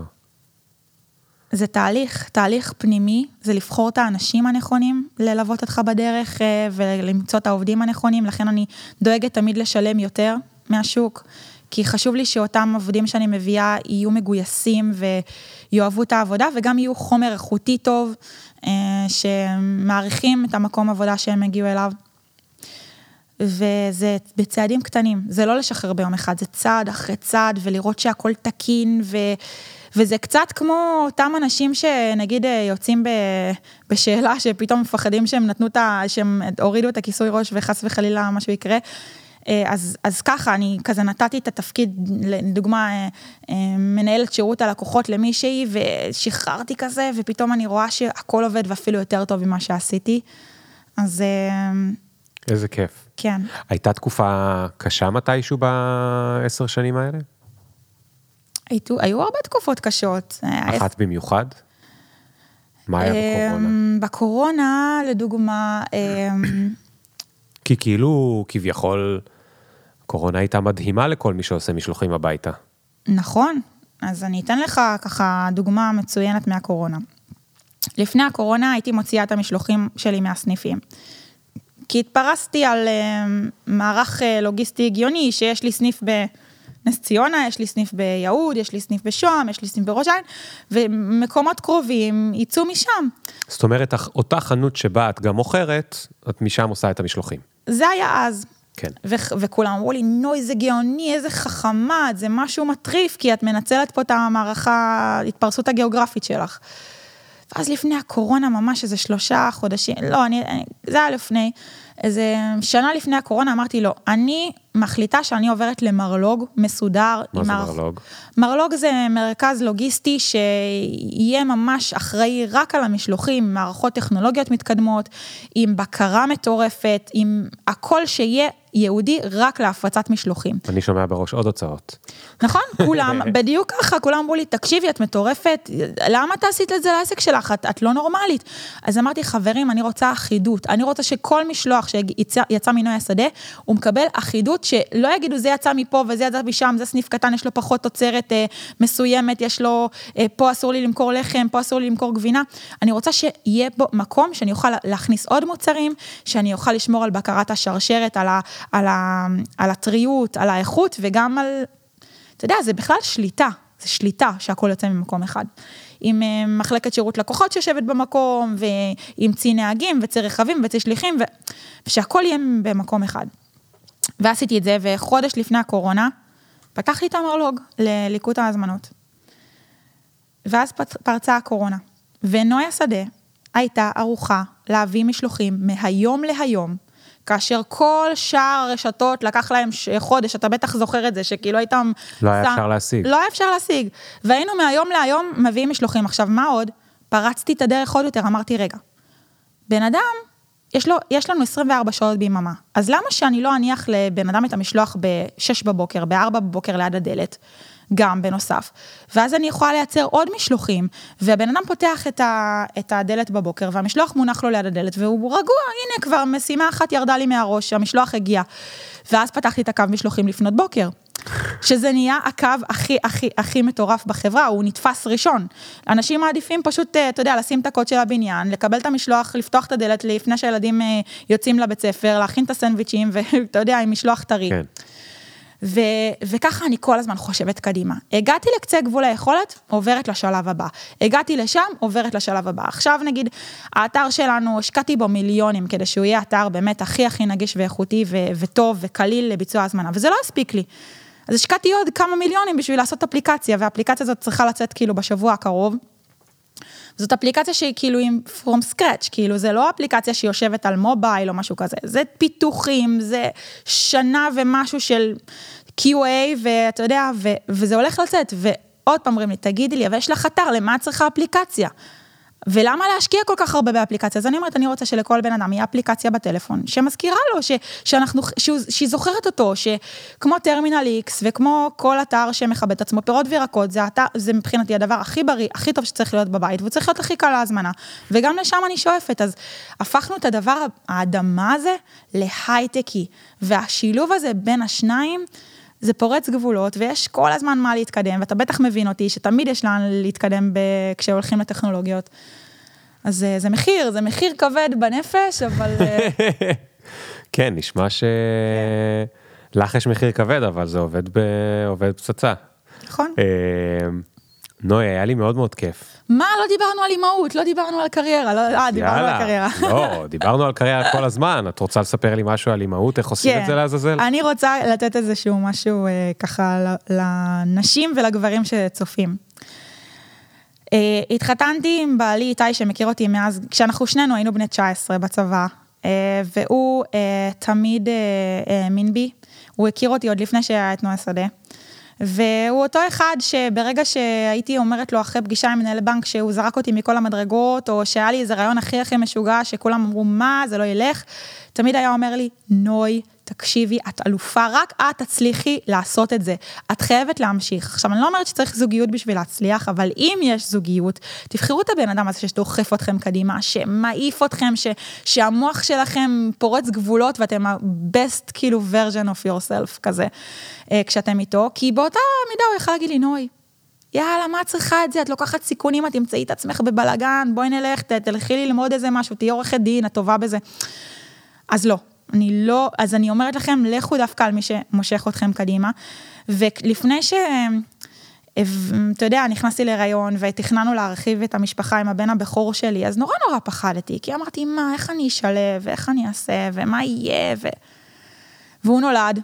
זה תהליך, תהליך פנימי, זה לבחור את האנשים הנכונים, ללוות אותך בדרך אה, ולמצוא את העובדים הנכונים, לכן אני דואגת תמיד לשלם יותר מהשוק, כי חשוב לי שאותם עובדים שאני מביאה יהיו מגויסים ויאהבו את העבודה, וגם יהיו חומר איכותי טוב, אה, שמעריכים את המקום עבודה שהם הגיעו אליו. וזה בצעדים קטנים, זה לא לשחרר ביום אחד, זה צעד אחרי צעד, ולראות שהכל תקין, ו... וזה קצת כמו אותם אנשים שנגיד אה, יוצאים בשאלה שפתאום מפחדים שהם נתנו את ה... שהם הורידו את הכיסוי ראש וחס וחלילה משהו יקרה. אה, אז, אז ככה, אני כזה נתתי את התפקיד, לדוגמה, אה, מנהלת שירות הלקוחות למישהי, ושחררתי כזה, ופתאום אני רואה שהכל עובד ואפילו יותר טוב ממה שעשיתי. אז... איזה כיף. כן. הייתה תקופה קשה מתישהו בעשר שנים האלה? היו, היו הרבה תקופות קשות. אחת במיוחד? מה היה בקורונה? אמ, בקורונה, לדוגמה... אמ, כי כאילו, כביכול, קורונה הייתה מדהימה לכל מי שעושה משלוחים הביתה. נכון, אז אני אתן לך ככה דוגמה מצוינת מהקורונה. לפני הקורונה הייתי מוציאה את המשלוחים שלי מהסניפים. כי התפרסתי על אמ, מערך אה, לוגיסטי הגיוני, שיש לי סניף ב... נס ציונה, יש לי סניף ביהוד, יש לי סניף בשוהם, יש לי סניף בראש העין, ומקומות קרובים יצאו משם. זאת אומרת, אותה חנות שבה את גם מוכרת, את משם עושה את המשלוחים. זה היה אז. כן. ו- וכולם אמרו לי, נו, איזה גאוני, איזה חכמה, זה משהו מטריף, כי את מנצלת פה את המערכה, ההתפרסות הגיאוגרפית שלך. ואז לפני הקורונה, ממש איזה שלושה חודשים, לא, אני, אני זה היה לפני, איזה שנה לפני הקורונה, אמרתי לו, אני מחליטה שאני עוברת למרלוג מסודר. מה זה מערכ... מרלוג? מרלוג זה מרכז לוגיסטי שיהיה ממש אחראי רק על המשלוחים, מערכות טכנולוגיות מתקדמות, עם בקרה מטורפת, עם הכל שיהיה ייעודי רק להפצת משלוחים. אני שומע בראש עוד הוצאות. נכון, כולם, בדיוק ככה, כולם אמרו לי, תקשיבי, את מטורפת, למה את עשית את זה לעסק שלך? את, את לא נורמלית. אז אמרתי, חברים, אני רוצה אחידות, אני רוצה שכל משלוח שיצא מנוי השדה, הוא מקבל אחידות, שלא יגידו, זה יצא מפה וזה יצא משם, זה סניף קטן, יש לו פחות תוצרת אה, מסוימת, יש לו, אה, פה אסור לי למכור לחם, פה אסור לי למכור גבינה. אני רוצה שיהיה בו מקום שאני אוכל להכניס עוד מוצרים, שאני אוכל לשמור על בקרת השרשרת, על, ה, על, ה, על הטריות, על האיכות, וגם על, אתה יודע, זה בכלל שליטה, זה שליטה שהכל יוצא ממקום אחד. עם אה, מחלקת שירות לקוחות שיושבת במקום, ועם צי נהגים, וצי רכבים, וצי שליחים, ו... ושהכל יהיה במקום אחד. ועשיתי את זה, וחודש לפני הקורונה, פתחתי את המרלוג לליקוט ההזמנות. ואז פרצה הקורונה, ונויה שדה הייתה ערוכה להביא משלוחים מהיום להיום, כאשר כל שאר הרשתות לקח להם חודש, אתה בטח זוכר את זה, שכאילו הייתם... לא היה אפשר להשיג. לא היה אפשר להשיג. והיינו מהיום להיום מביאים משלוחים. עכשיו, מה עוד? פרצתי את הדרך עוד יותר, אמרתי, רגע, בן אדם יש, לו, יש לנו 24 שעות ביממה, אז למה שאני לא אניח לבן אדם את המשלוח ב-6 בבוקר, ב-4 בבוקר ליד הדלת? גם בנוסף. ואז אני יכולה לייצר עוד משלוחים, והבן אדם פותח את, ה, את הדלת בבוקר, והמשלוח מונח לו ליד הדלת, והוא רגוע, הנה כבר משימה אחת ירדה לי מהראש, המשלוח הגיע. ואז פתחתי את הקו משלוחים לפנות בוקר. שזה נהיה הקו הכי הכי הכי מטורף בחברה, הוא נתפס ראשון. אנשים מעדיפים פשוט, אה, אתה יודע, לשים את הקוד של הבניין, לקבל את המשלוח, לפתוח את הדלת לפני שהילדים אה, יוצאים לבית ספר, להכין את הסנדוויצ'ים, ואתה יודע, עם משלוח טרי. כן. ו, וככה אני כל הזמן חושבת קדימה. הגעתי לקצה גבול היכולת, עוברת לשלב הבא. הגעתי לשם, עוברת לשלב הבא. עכשיו נגיד, האתר שלנו, השקעתי בו מיליונים כדי שהוא יהיה אתר באמת הכי הכי נגיש ואיכותי ו, וטוב וקליל לביצוע הזמנה, וזה לא הספיק לי. אז השקעתי עוד כמה מיליונים בשביל לעשות אפליקציה, והאפליקציה הזאת צריכה לצאת כאילו בשבוע הקרוב. זאת אפליקציה שהיא כאילו עם from scratch, כאילו זה לא אפליקציה שיושבת על מובייל או משהו כזה, זה פיתוחים, זה שנה ומשהו של QA, ואתה יודע, ו, וזה הולך לצאת, ועוד פעם אומרים לי, תגידי לי, אבל יש לך אתר, למה את צריכה אפליקציה? ולמה להשקיע כל כך הרבה באפליקציה? אז אני אומרת, אני רוצה שלכל בן אדם יהיה אפליקציה בטלפון, שמזכירה לו, ש, שאנחנו, שהוא, שהיא זוכרת אותו, שכמו טרמינל איקס, וכמו כל אתר שמכבד את עצמו, פירות וירקות, זה, אתר, זה מבחינתי הדבר הכי בריא, הכי טוב שצריך להיות בבית, והוא צריך להיות הכי קל להזמנה. וגם לשם אני שואפת, אז הפכנו את הדבר, האדמה הזה, להייטקי, והשילוב הזה בין השניים, זה פורץ גבולות, ויש כל הזמן מה להתקדם, ואתה בטח מבין אותי, שתמיד יש לאן להתקדם ב... כשהולכים לטכנולוגיות. אז אה, זה מחיר, זה מחיר כבד בנפש, אבל... אה, כן, נשמע ש... לך יש מחיר כבד, אבל זה עובד, ב... עובד פצצה. נכון. אה, נוי, היה לי מאוד מאוד כיף. מה, לא דיברנו על אימהות, לא דיברנו על קריירה, לא, אה, דיברנו על קריירה. לא, דיברנו על קריירה כל הזמן, את רוצה לספר לי משהו על אימהות, איך עושים כן. את זה לעזאזל? אני רוצה לתת איזשהו משהו אה, ככה לנשים ולגברים שצופים. אה, התחתנתי עם בעלי איתי שמכיר אותי מאז, כשאנחנו שנינו היינו בני 19 בצבא, אה, והוא אה, תמיד אה, האמין בי, הוא הכיר אותי עוד לפני שהיה את נועה שדה. והוא אותו אחד שברגע שהייתי אומרת לו אחרי פגישה עם מנהל בנק שהוא זרק אותי מכל המדרגות, או שהיה לי איזה רעיון הכי הכי משוגע, שכולם אמרו, מה, זה לא ילך, תמיד היה אומר לי, נוי, תקשיבי, את אלופה, רק את תצליחי לעשות את זה. את חייבת להמשיך. עכשיו, אני לא אומרת שצריך זוגיות בשביל להצליח, אבל אם יש זוגיות, תבחרו את הבן אדם הזה שדוחף אתכם קדימה, שמעיף אתכם, ש, שהמוח שלכם פורץ גבולות ואתם ה-best כאילו version of yourself כזה, אה, כשאתם איתו, כי באותה מידה הוא יכול להגיד לי, נוי, יאללה, מה את צריכה את זה? את לוקחת סיכונים, את תמצאי את עצמך בבלגן, בואי נלך, תלכי ללמוד איזה משהו, תהיי עורכת דין, את טובה בזה. אז לא, אני לא, אז אני אומרת לכם, לכו דווקא על מי שמושך אתכם קדימה. ולפני ש... אתה יודע, נכנסתי להיריון ותכננו להרחיב את המשפחה עם הבן הבכור שלי, אז נורא נורא פחדתי, כי אמרתי, מה, איך אני אשלב, ואיך אני אעשה, ומה יהיה, ו... והוא נולד,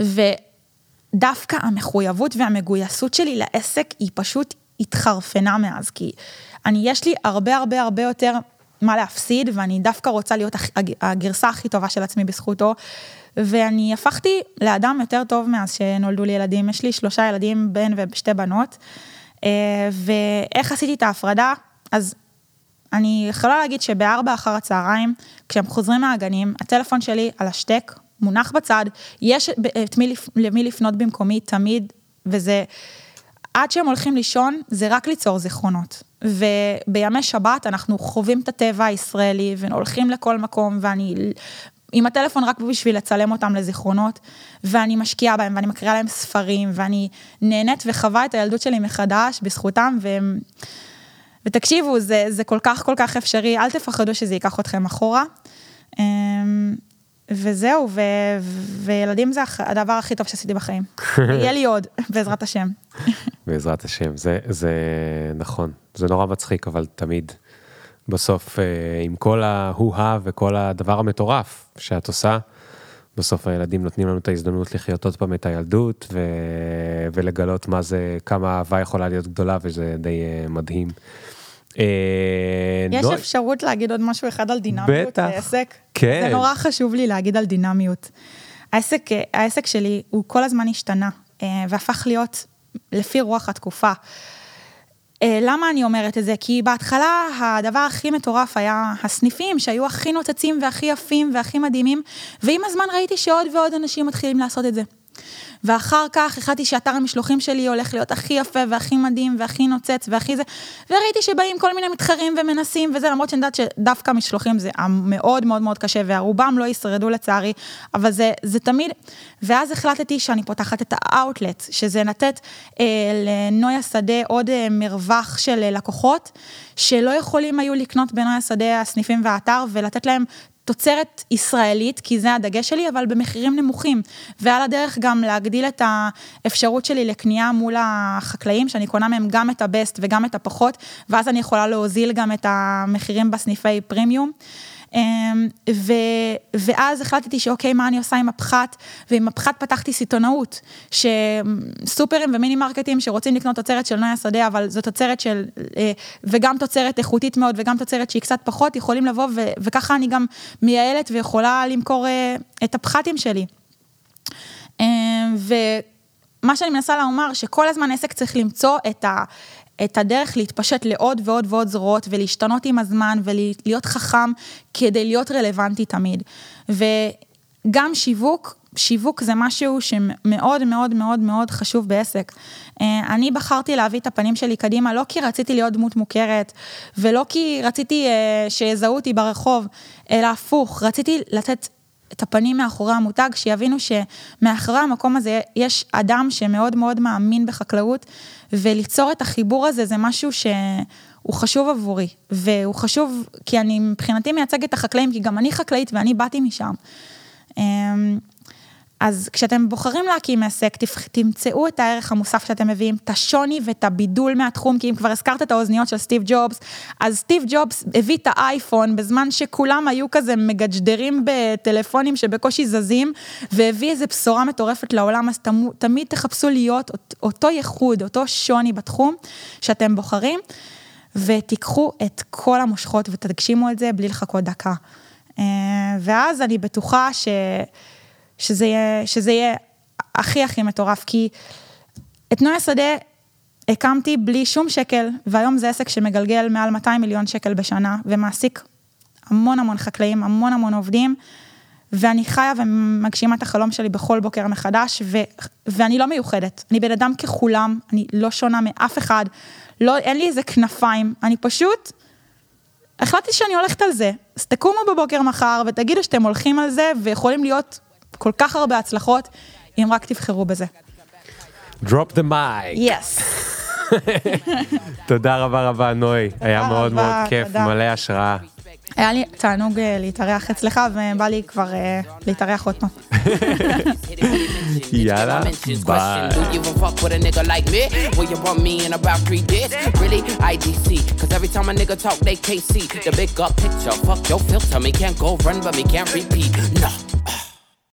ודווקא המחויבות והמגויסות שלי לעסק היא פשוט התחרפנה מאז, כי אני, יש לי הרבה הרבה הרבה יותר מה להפסיד, ואני דווקא רוצה להיות הגרסה הכי טובה של עצמי בזכותו. ואני הפכתי לאדם יותר טוב מאז שנולדו לי ילדים. יש לי שלושה ילדים, בן ושתי בנות. אה, ואיך עשיתי את ההפרדה? אז אני יכולה להגיד שבארבע אחר הצהריים, כשהם חוזרים מהגנים, הטלפון שלי על השטק, מונח בצד, יש את מי, למי לפנות במקומי תמיד, וזה, עד שהם הולכים לישון, זה רק ליצור זיכרונות. ובימי שבת אנחנו חווים את הטבע הישראלי והולכים לכל מקום ואני עם הטלפון רק בשביל לצלם אותם לזיכרונות, ואני משקיעה בהם ואני מקריאה להם ספרים ואני נהנית וחווה את הילדות שלי מחדש בזכותם והם... ותקשיבו, זה, זה כל כך כל כך אפשרי, אל תפחדו שזה ייקח אתכם אחורה. וזהו, ו, וילדים זה הדבר הכי טוב שעשיתי בחיים. יהיה לי עוד, בעזרת השם. בעזרת השם, זה, זה נכון, זה נורא מצחיק, אבל תמיד בסוף, אה, עם כל ההוא-הא וכל הדבר המטורף שאת עושה, בסוף הילדים נותנים לנו את ההזדמנות לחיות עוד פעם את הילדות ו... ולגלות מה זה, כמה אהבה יכולה להיות גדולה וזה די uh, מדהים. Uh, יש נוע... אפשרות להגיד עוד משהו אחד על דינמיות בטח, בעסק? כן. זה נורא חשוב לי להגיד על דינמיות. העסק, העסק שלי הוא כל הזמן השתנה והפך להיות לפי רוח התקופה. אה, למה אני אומרת את זה? כי בהתחלה הדבר הכי מטורף היה הסניפים שהיו הכי נוצצים והכי יפים והכי מדהימים, ועם הזמן ראיתי שעוד ועוד אנשים מתחילים לעשות את זה. ואחר כך החלטתי שאתר המשלוחים שלי הולך להיות הכי יפה והכי מדהים והכי נוצץ והכי זה, וראיתי שבאים כל מיני מתחרים ומנסים וזה, למרות שאני יודעת שדווקא משלוחים זה מאוד מאוד מאוד קשה, והרובם לא ישרדו לצערי, אבל זה, זה תמיד, ואז החלטתי שאני פותחת את האאוטלט, שזה לתת אה, לנויה שדה עוד אה, מרווח של אה, לקוחות, שלא יכולים היו לקנות בנויה שדה הסניפים והאתר, ולתת להם תוצרת ישראלית, כי זה הדגש שלי, אבל במחירים נמוכים. ועל הדרך גם להגדיל את האפשרות שלי לקנייה מול החקלאים, שאני קונה מהם גם את הבסט וגם את הפחות, ואז אני יכולה להוזיל גם את המחירים בסניפי פרימיום. אמ, ו, ואז החלטתי שאוקיי, מה אני עושה עם הפחת, ועם הפחת פתחתי סיטונאות, שסופרים ומיני מרקטים שרוצים לקנות תוצרת של נויה שדה, אבל זו תוצרת של, אה, וגם תוצרת איכותית מאוד, וגם תוצרת שהיא קצת פחות, יכולים לבוא, ו, וככה אני גם מייעלת ויכולה למכור אה, את הפחתים שלי. אמ, ומה שאני מנסה לומר, שכל הזמן עסק צריך למצוא את ה... את הדרך להתפשט לעוד ועוד ועוד זרועות ולהשתנות עם הזמן ולהיות חכם כדי להיות רלוונטי תמיד. וגם שיווק, שיווק זה משהו שמאוד מאוד מאוד מאוד חשוב בעסק. אה, אני בחרתי להביא את הפנים שלי קדימה, לא כי רציתי להיות דמות מוכרת, ולא כי רציתי אה, שיזהו אותי ברחוב, אלא הפוך, רציתי לתת את הפנים מאחורי המותג, שיבינו שמאחורי המקום הזה יש אדם שמאוד מאוד מאמין בחקלאות, וליצור את החיבור הזה זה משהו שהוא חשוב עבורי, והוא חשוב כי אני מבחינתי מייצגת את החקלאים, כי גם אני חקלאית ואני באתי משם. אז כשאתם בוחרים להקים עסק, תמצאו את הערך המוסף שאתם מביאים, את השוני ואת הבידול מהתחום, כי אם כבר הזכרת את האוזניות של סטיב ג'ובס, אז סטיב ג'ובס הביא את האייפון בזמן שכולם היו כזה מגג'דרים בטלפונים שבקושי זזים, והביא איזו בשורה מטורפת לעולם, אז תמו, תמיד תחפשו להיות אותו ייחוד, אותו שוני בתחום שאתם בוחרים, ותיקחו את כל המושכות ותגשימו את זה בלי לחכות דקה. אה, ואז אני בטוחה ש... שזה יהיה, שזה יהיה הכי הכי מטורף, כי את נויה שדה הקמתי בלי שום שקל, והיום זה עסק שמגלגל מעל 200 מיליון שקל בשנה, ומעסיק המון המון חקלאים, המון המון עובדים, ואני חיה ומגשימה את החלום שלי בכל בוקר מחדש, ו, ואני לא מיוחדת. אני בן אדם ככולם, אני לא שונה מאף אחד, לא, אין לי איזה כנפיים, אני פשוט... החלטתי שאני הולכת על זה. אז תקומו בבוקר מחר ותגידו שאתם הולכים על זה ויכולים להיות כל כך הרבה הצלחות, אם רק תבחרו בזה. Drop the mic. Yes. תודה רבה רבה נוי, היה מאוד מאוד כיף, מלא השראה. היה לי תענוג אה, להתארח אצלך, ובא לי כבר אה, להתארח עוד פעם. יאללה, ביי.